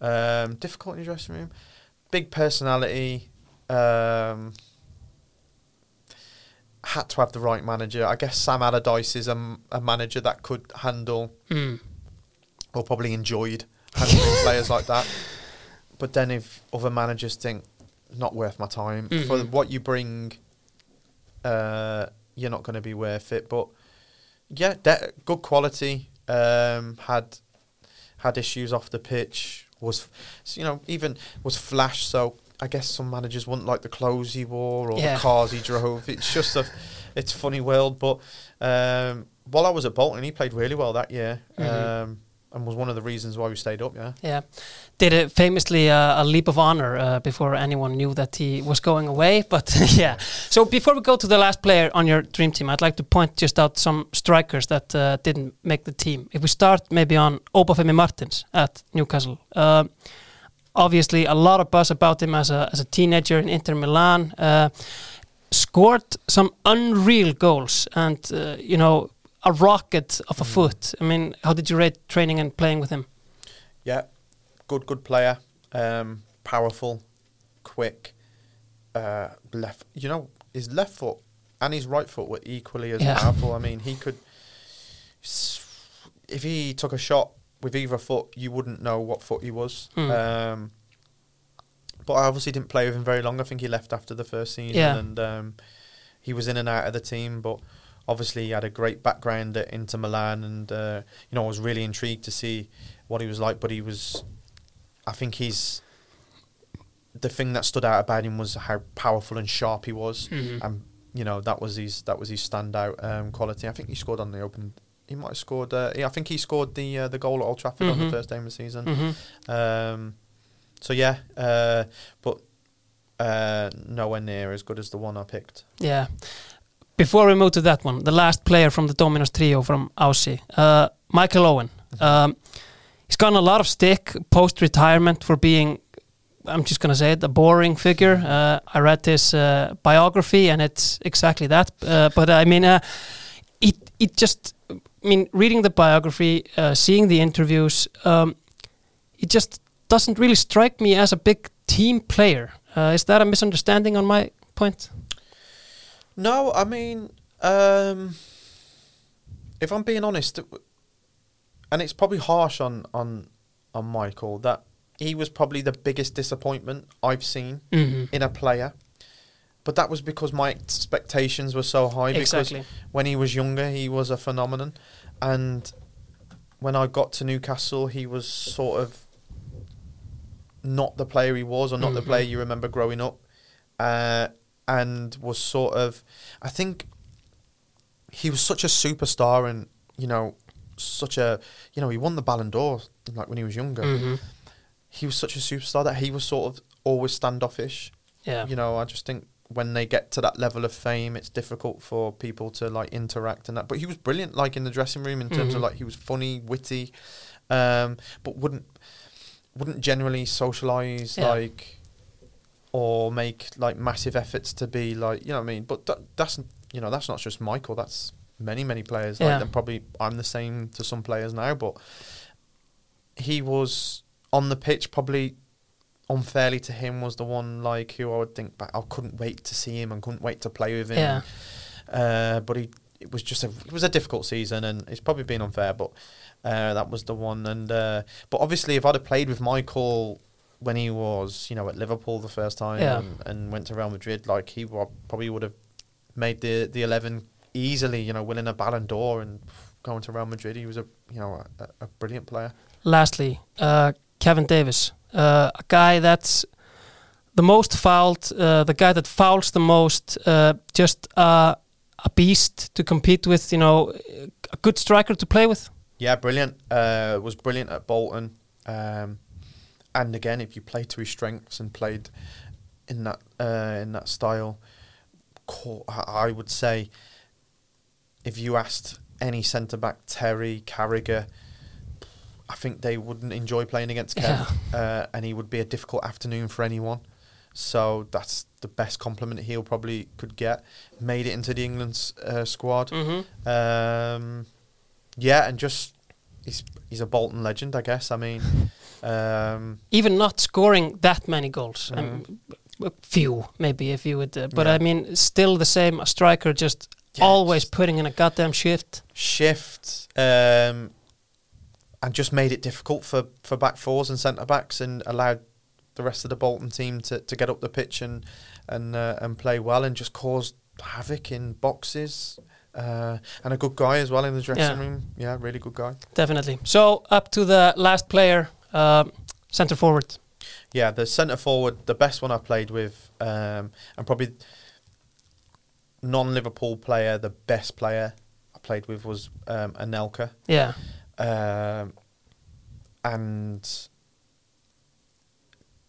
Um, difficult in the dressing room, big personality. Um, had to have the right manager. I guess Sam Allardyce is a manager that could handle Mm. or probably enjoyed handling players like that. But then if other managers think not worth my time for Mhm. what you bring, uh, you're not going to be worth it. But yeah, de- good quality. Um, had had issues off the pitch. Was you know even was flash. So I guess some managers wouldn't like the clothes he wore or Yeah. the cars he drove. It's just a it's funny world. But um, while I was at Bolton, he played really well that year. Mhm. Um, and was one of the reasons why we stayed up. Yeah. Yeah, did a famously uh, a leap of honor uh, before anyone knew that he was going away. But yeah, so before we go to the last player on your dream team, I'd like to point just out some strikers that uh, didn't make the team. If we start maybe on Obafemi Martins at Newcastle. Uh, obviously, a lot of buzz about him as a as a teenager in Inter Milan. Uh, scored some unreal goals, and uh, you know. A rocket of a Mm. foot. I mean, how did you rate training and playing with him? Yeah, good, good player. Um, powerful, quick. Uh, left, you know, his left foot and his right foot were equally as Yeah. powerful. I mean, he could. If he took a shot with either foot, you wouldn't know what foot he was. Mm. Um, but I obviously didn't play with him very long. I think he left after the first season, Yeah. and um, he was in and out of the team. But obviously, he had a great background at Inter Milan, and uh, you know, I was really intrigued to see what he was like. But he was, I think he's. The thing that stood out about him was how powerful and sharp he was, Mhm. and you know that was his that was his standout um, quality. I think he scored on the open. He might have scored. Uh, yeah, I think he scored the uh, the goal at Old Trafford on Mhm. the first game of the season. Mhm. Um, so yeah, uh, but uh, nowhere near as good as the one I picked. Yeah. Before we move to that one, the last player from the Dominos trio from Aussie, uh, Michael Owen. Um, he's gotten a lot of stick post retirement for being, I'm just going to say it, a boring figure. Uh, I read his uh, biography and it's exactly that. Uh, but I mean, uh, it, it just, I mean, reading the biography, uh, seeing the interviews, um, it just doesn't really strike me as a big team player. Is that a misunderstanding on my point? No, I mean, um, if I'm being honest, and it's probably harsh on on on Michael that he was probably the biggest disappointment I've seen Mm-hmm. in a player. But that was because my expectations were so high. Exactly. Because when he was younger, he was a phenomenon, and when I got to Newcastle, he was sort of not the player he was, or not the Mhm. player you remember growing up, uh, and was sort of. I think he was such a superstar, and you know, such a you know, he won the Ballon d'Or like when he was younger. hmm He was such a superstar that he was sort of always standoffish Yeah. you know, I just think when they get to that level of fame, it's difficult for people to like interact and that. But he was brilliant, like in the dressing room, in terms of Mhm. like he was funny, witty, um, but wouldn't wouldn't generally socialize Yeah. like or make like massive efforts to be like you know what I mean. But that, that's you know that's not just Michael. That's many many players. Yeah. Like and probably I'm the same to some players now, but he was on the pitch probably unfairly to him was the one like who I would think back. I couldn't wait to see him and couldn't wait to play with him. Yeah. Uh, but he it was just a it was a difficult season and it's probably been unfair, but uh, that was the one. And uh, but obviously, if I'd have played with Michael when he was you know at Liverpool the first time Yeah. and, and went to Real Madrid, like he wa- probably would have made the the eleven easily. You know, winning a Ballon d'Or and going to Real Madrid. He was a you know a, a brilliant player. Lastly, uh, Kevin Davies, uh, a guy that's the most fouled, uh, the guy that fouls the most, uh, just uh, a beast to compete with. You know, a good striker to play with. Yeah, brilliant. Uh, was brilliant at Bolton. Um, and again, if you play to his strengths and played in that uh, in that style, I would say if you asked any centre back, Terry, Carragher, I think they wouldn't enjoy playing against Kev, uh, and he would be a difficult afternoon for anyone. So that's the best compliment he'll probably could get. Made it into the England uh, squad. Mm-hmm. Um, yeah, and just he's he's a Bolton legend, I guess. I mean, um, Even not scoring that many goals, um, a few maybe if you would, uh, but Yeah. I mean, still the same. A striker just Yeah, always just- putting in a goddamn shift. shift um, and just made it difficult for, for back fours and centre backs and allowed the rest of the Bolton team to, to get up the pitch and and uh, and play well and just caused havoc in boxes. Uh, and a good guy as well in the dressing Yeah. room. Yeah, really good guy. Definitely. So up to the last player, uh, centre forward. Yeah, the centre forward, the best one I played with, um, and probably non-Liverpool player, the best player I played with was um, Anelka, Yeah. um, and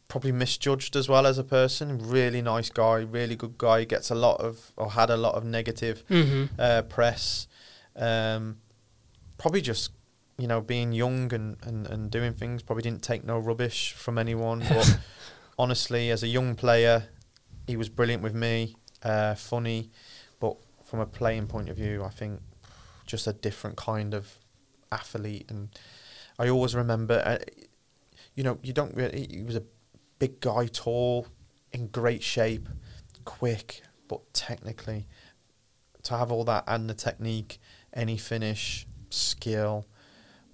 probably misjudged as well as a person. Really nice guy, really good guy. Gets a lot of or had a lot of negative hmm uh, press. Um, probably just you know being young and, and, and doing things. Probably didn't take no rubbish from anyone. But honestly, as a young player, he was brilliant with me. Uh, funny, but from a playing point of view, I think just a different kind of athlete. And I always remember, uh, you know, you don't. Really, he was a big guy, tall, in great shape, quick, but technically to have all that and the technique, any finish, skill.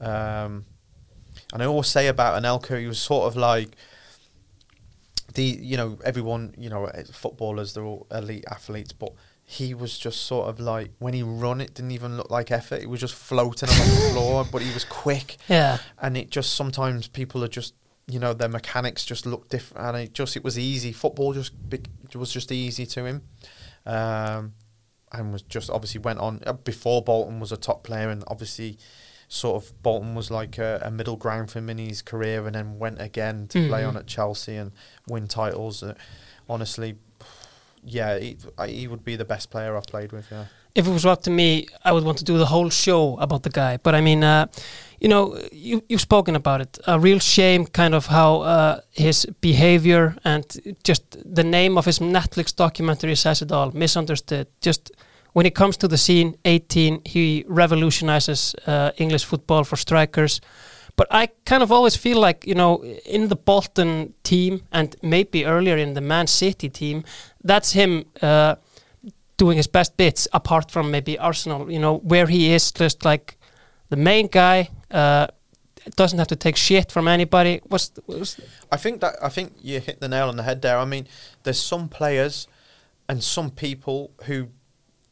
Um, and I always say about Anelka, he was sort of like the you know everyone you know eh, footballers they're all elite athletes, but he was just sort of like when he run it didn't even look like effort. It was just floating along the floor, but he was quick. Yeah. And it just sometimes people are just you know their mechanics just look different, and it just it was easy. Football just was just easy to him. Um, and was just obviously went on uh, before Bolton was a top player, and obviously sort of Bolton was like a, a middle ground for him in his career, and then went again to play Mhm. on at Chelsea and win titles. Uh, honestly, yeah, he, he would be the best player I've played with. Yeah, if it was up to me, I would want to do the whole show about the guy. But I mean, uh, you know, you you've spoken about it. A real shame, kind of how uh, his behavior and just the name of his Netflix documentary says it all. Misunderstood. Just when it comes to the scene, 18, he revolutionizes uh, English football for strikers. But I kind of always feel like, you know, in the Bolton team and maybe earlier in the Man City team, that's him uh, doing his best bits apart from maybe Arsenal, you know, where he is just like the main guy, uh, doesn't have to take shit from anybody. Was, was I think that I think you hit the nail on the head there. I mean, there's some players and some people who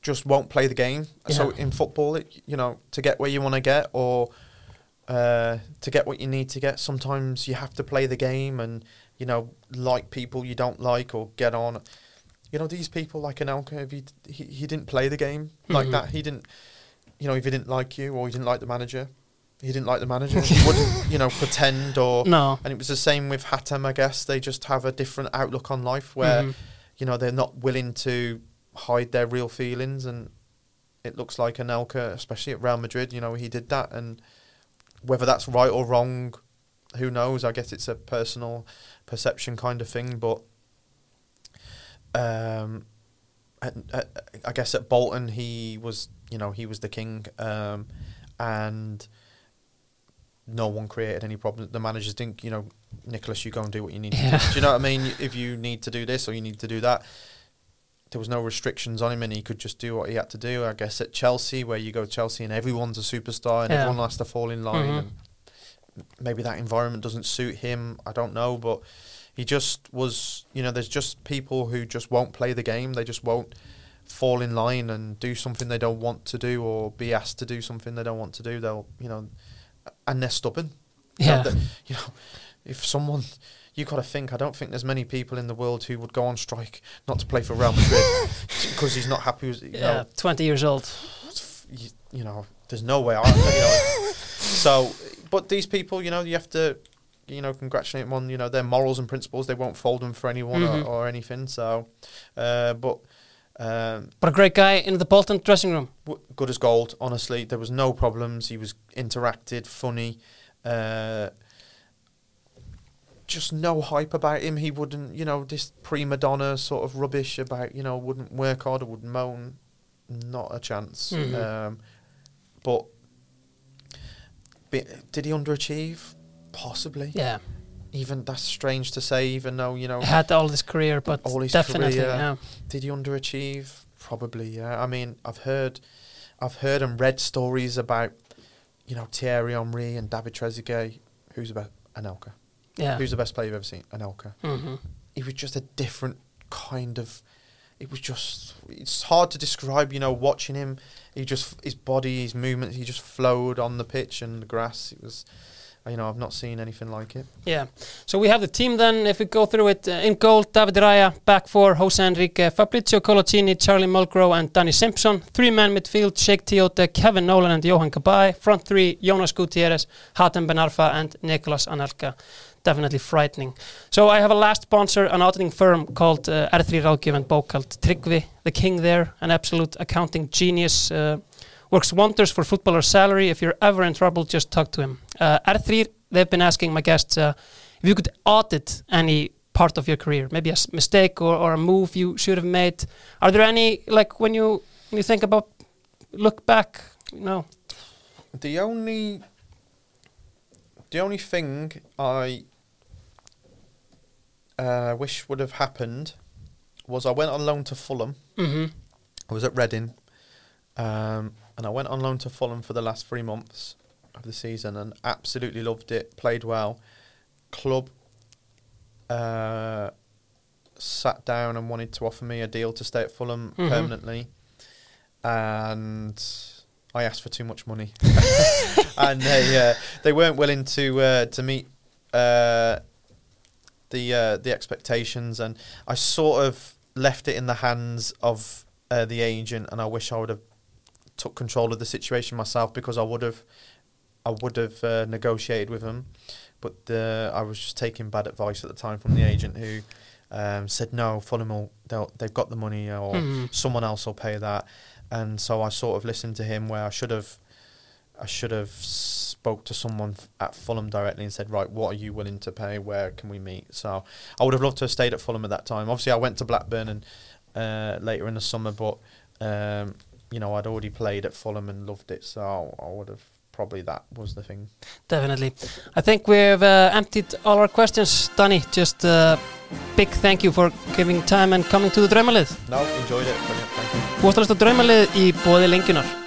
just won't play the game. So in football, it, you know, to get where you want to get or uh, to get what you need to get, sometimes you have to play the game and you know like people you don't like or get on. You know, these people like Anelka, if he, he he didn't play the game like Mhm. that, he didn't. You know, if he didn't like you or he didn't like the manager, he didn't like the manager. he wouldn't, you know, pretend or no. and it was the same with Hatem, I guess. They just have a different outlook on life where, Mhm. you know, they're not willing to hide their real feelings. And it looks like Anelka, especially at Real Madrid, you know, he did that. And whether that's right or wrong, who knows? I guess it's a personal perception kind of thing. But um, at, at, I guess at Bolton, he was, you know, he was the king. Um, and no one created any problems. The managers didn't, you know, Nicholas, you go and do what you need Yeah. to do. Do you know what I mean? If you need to do this or you need to do that, there was no restrictions on him and he could just do what he had to do. I guess at Chelsea, where you go to Chelsea and everyone's a superstar and Yeah. everyone has to fall in line, Mhm. and maybe that environment doesn't suit him. I don't know, but he just was, you know, there's just people who just won't play the game. They just won't fall in line and do something they don't want to do or be asked to do something they don't want to do. They'll, you know, and they're stubborn. You know, Yeah. you know, if someone, you got to think. I don't think there's many people in the world who would go on strike not to play for Real Madrid because he's not happy. With, you Yeah, know, 20 years old. you, you know, there's no way. I, you know. so, but these people, you know, you have to, you know, congratulate them on, you know, their morals and principles. They won't fold them for anyone Mhm. or, or anything. So, uh, but. Um, But a great guy in the Bolton dressing room. w- good as gold. Honestly, there was no problems. He was interacted, funny. Uh, just no hype about him. He wouldn't, you know, this prima donna sort of rubbish about, you know, wouldn't work hard or would moan. Not a chance. Mhm. Um, but did he underachieve? Possibly. Yeah. Even that's strange to say. Even though you know, Had all his career, but All his definitely, career. yeah. did he underachieve? Probably, yeah. I mean, I've heard, I've heard and read stories about, you know, Thierry Henry and David Trezeguet. Who's about? Anelka. Yeah. Who's the best player you've ever seen? Anelka. hmm He was just a different kind of. It was just. It's hard to describe. You know, watching him, he just his body, his movements, he just flowed on the pitch and the grass. It was. You know, I've not seen anything like it. Yeah. So we have the team then. If we go through it, uh, in goal, David Raya. Back four, Jose Enrique, Fabricio Coloccini, Charlie Mulgrew, and Danny Simpson. Three-man midfield, Cheick Tiote, Kevin Nolan, and Yohan Cabaye. Front three, Jonas Gutierrez, Hatem Ben Arfa, and Nicolas Anelka. Definitely frightening. So I have a last sponsor, an auditing firm called uh, R3 Ráðgjöf Tryggvi, the king there, an absolute accounting genius. Uh, works wonders for footballer salary. If you're ever in trouble, just talk to him. Uh, R3, they've been asking my guests uh, if you could audit any part of your career, maybe a mistake or, or a move you should have made. Are there any like when you when you think about look back, you know? The only the only thing I uh, wish would have happened was I went on loan to Fulham. Mm-hmm. I was at Reading, Um, and I went on loan to Fulham for the last three months of the season and absolutely loved it. Played well. Club uh, sat down and wanted to offer me a deal to stay at Fulham Mhm. permanently, and I asked for too much money, and they uh, they weren't willing to uh, to meet uh, the uh, the expectations, and I sort of left it in the hands of uh, the agent, and I wish I would have took control of the situation myself because I would have I would have uh, negotiated with him, but uh, I was just taking bad advice at the time from the agent who um, said no, Fulham will they'll, they've got the money or Mhm. someone else will pay that, and so I sort of listened to him where I should have I should have spoke to someone at Fulham directly and said right, what are you willing to pay? Where can we meet? So I would have loved to have stayed at Fulham at that time. Obviously, I went to Blackburn and uh, later in the summer, but um, you know I'd already played at Fulham and loved it, so I would have probably that was the thing. Definitely. I think we've uh, emptied all our questions. Danny, just a big thank you for giving time and coming to the Draumalið. No, enjoyed it. Brilliant. Thank you. Þú varst að hlusta Draumalið í bóði Lengjunnar.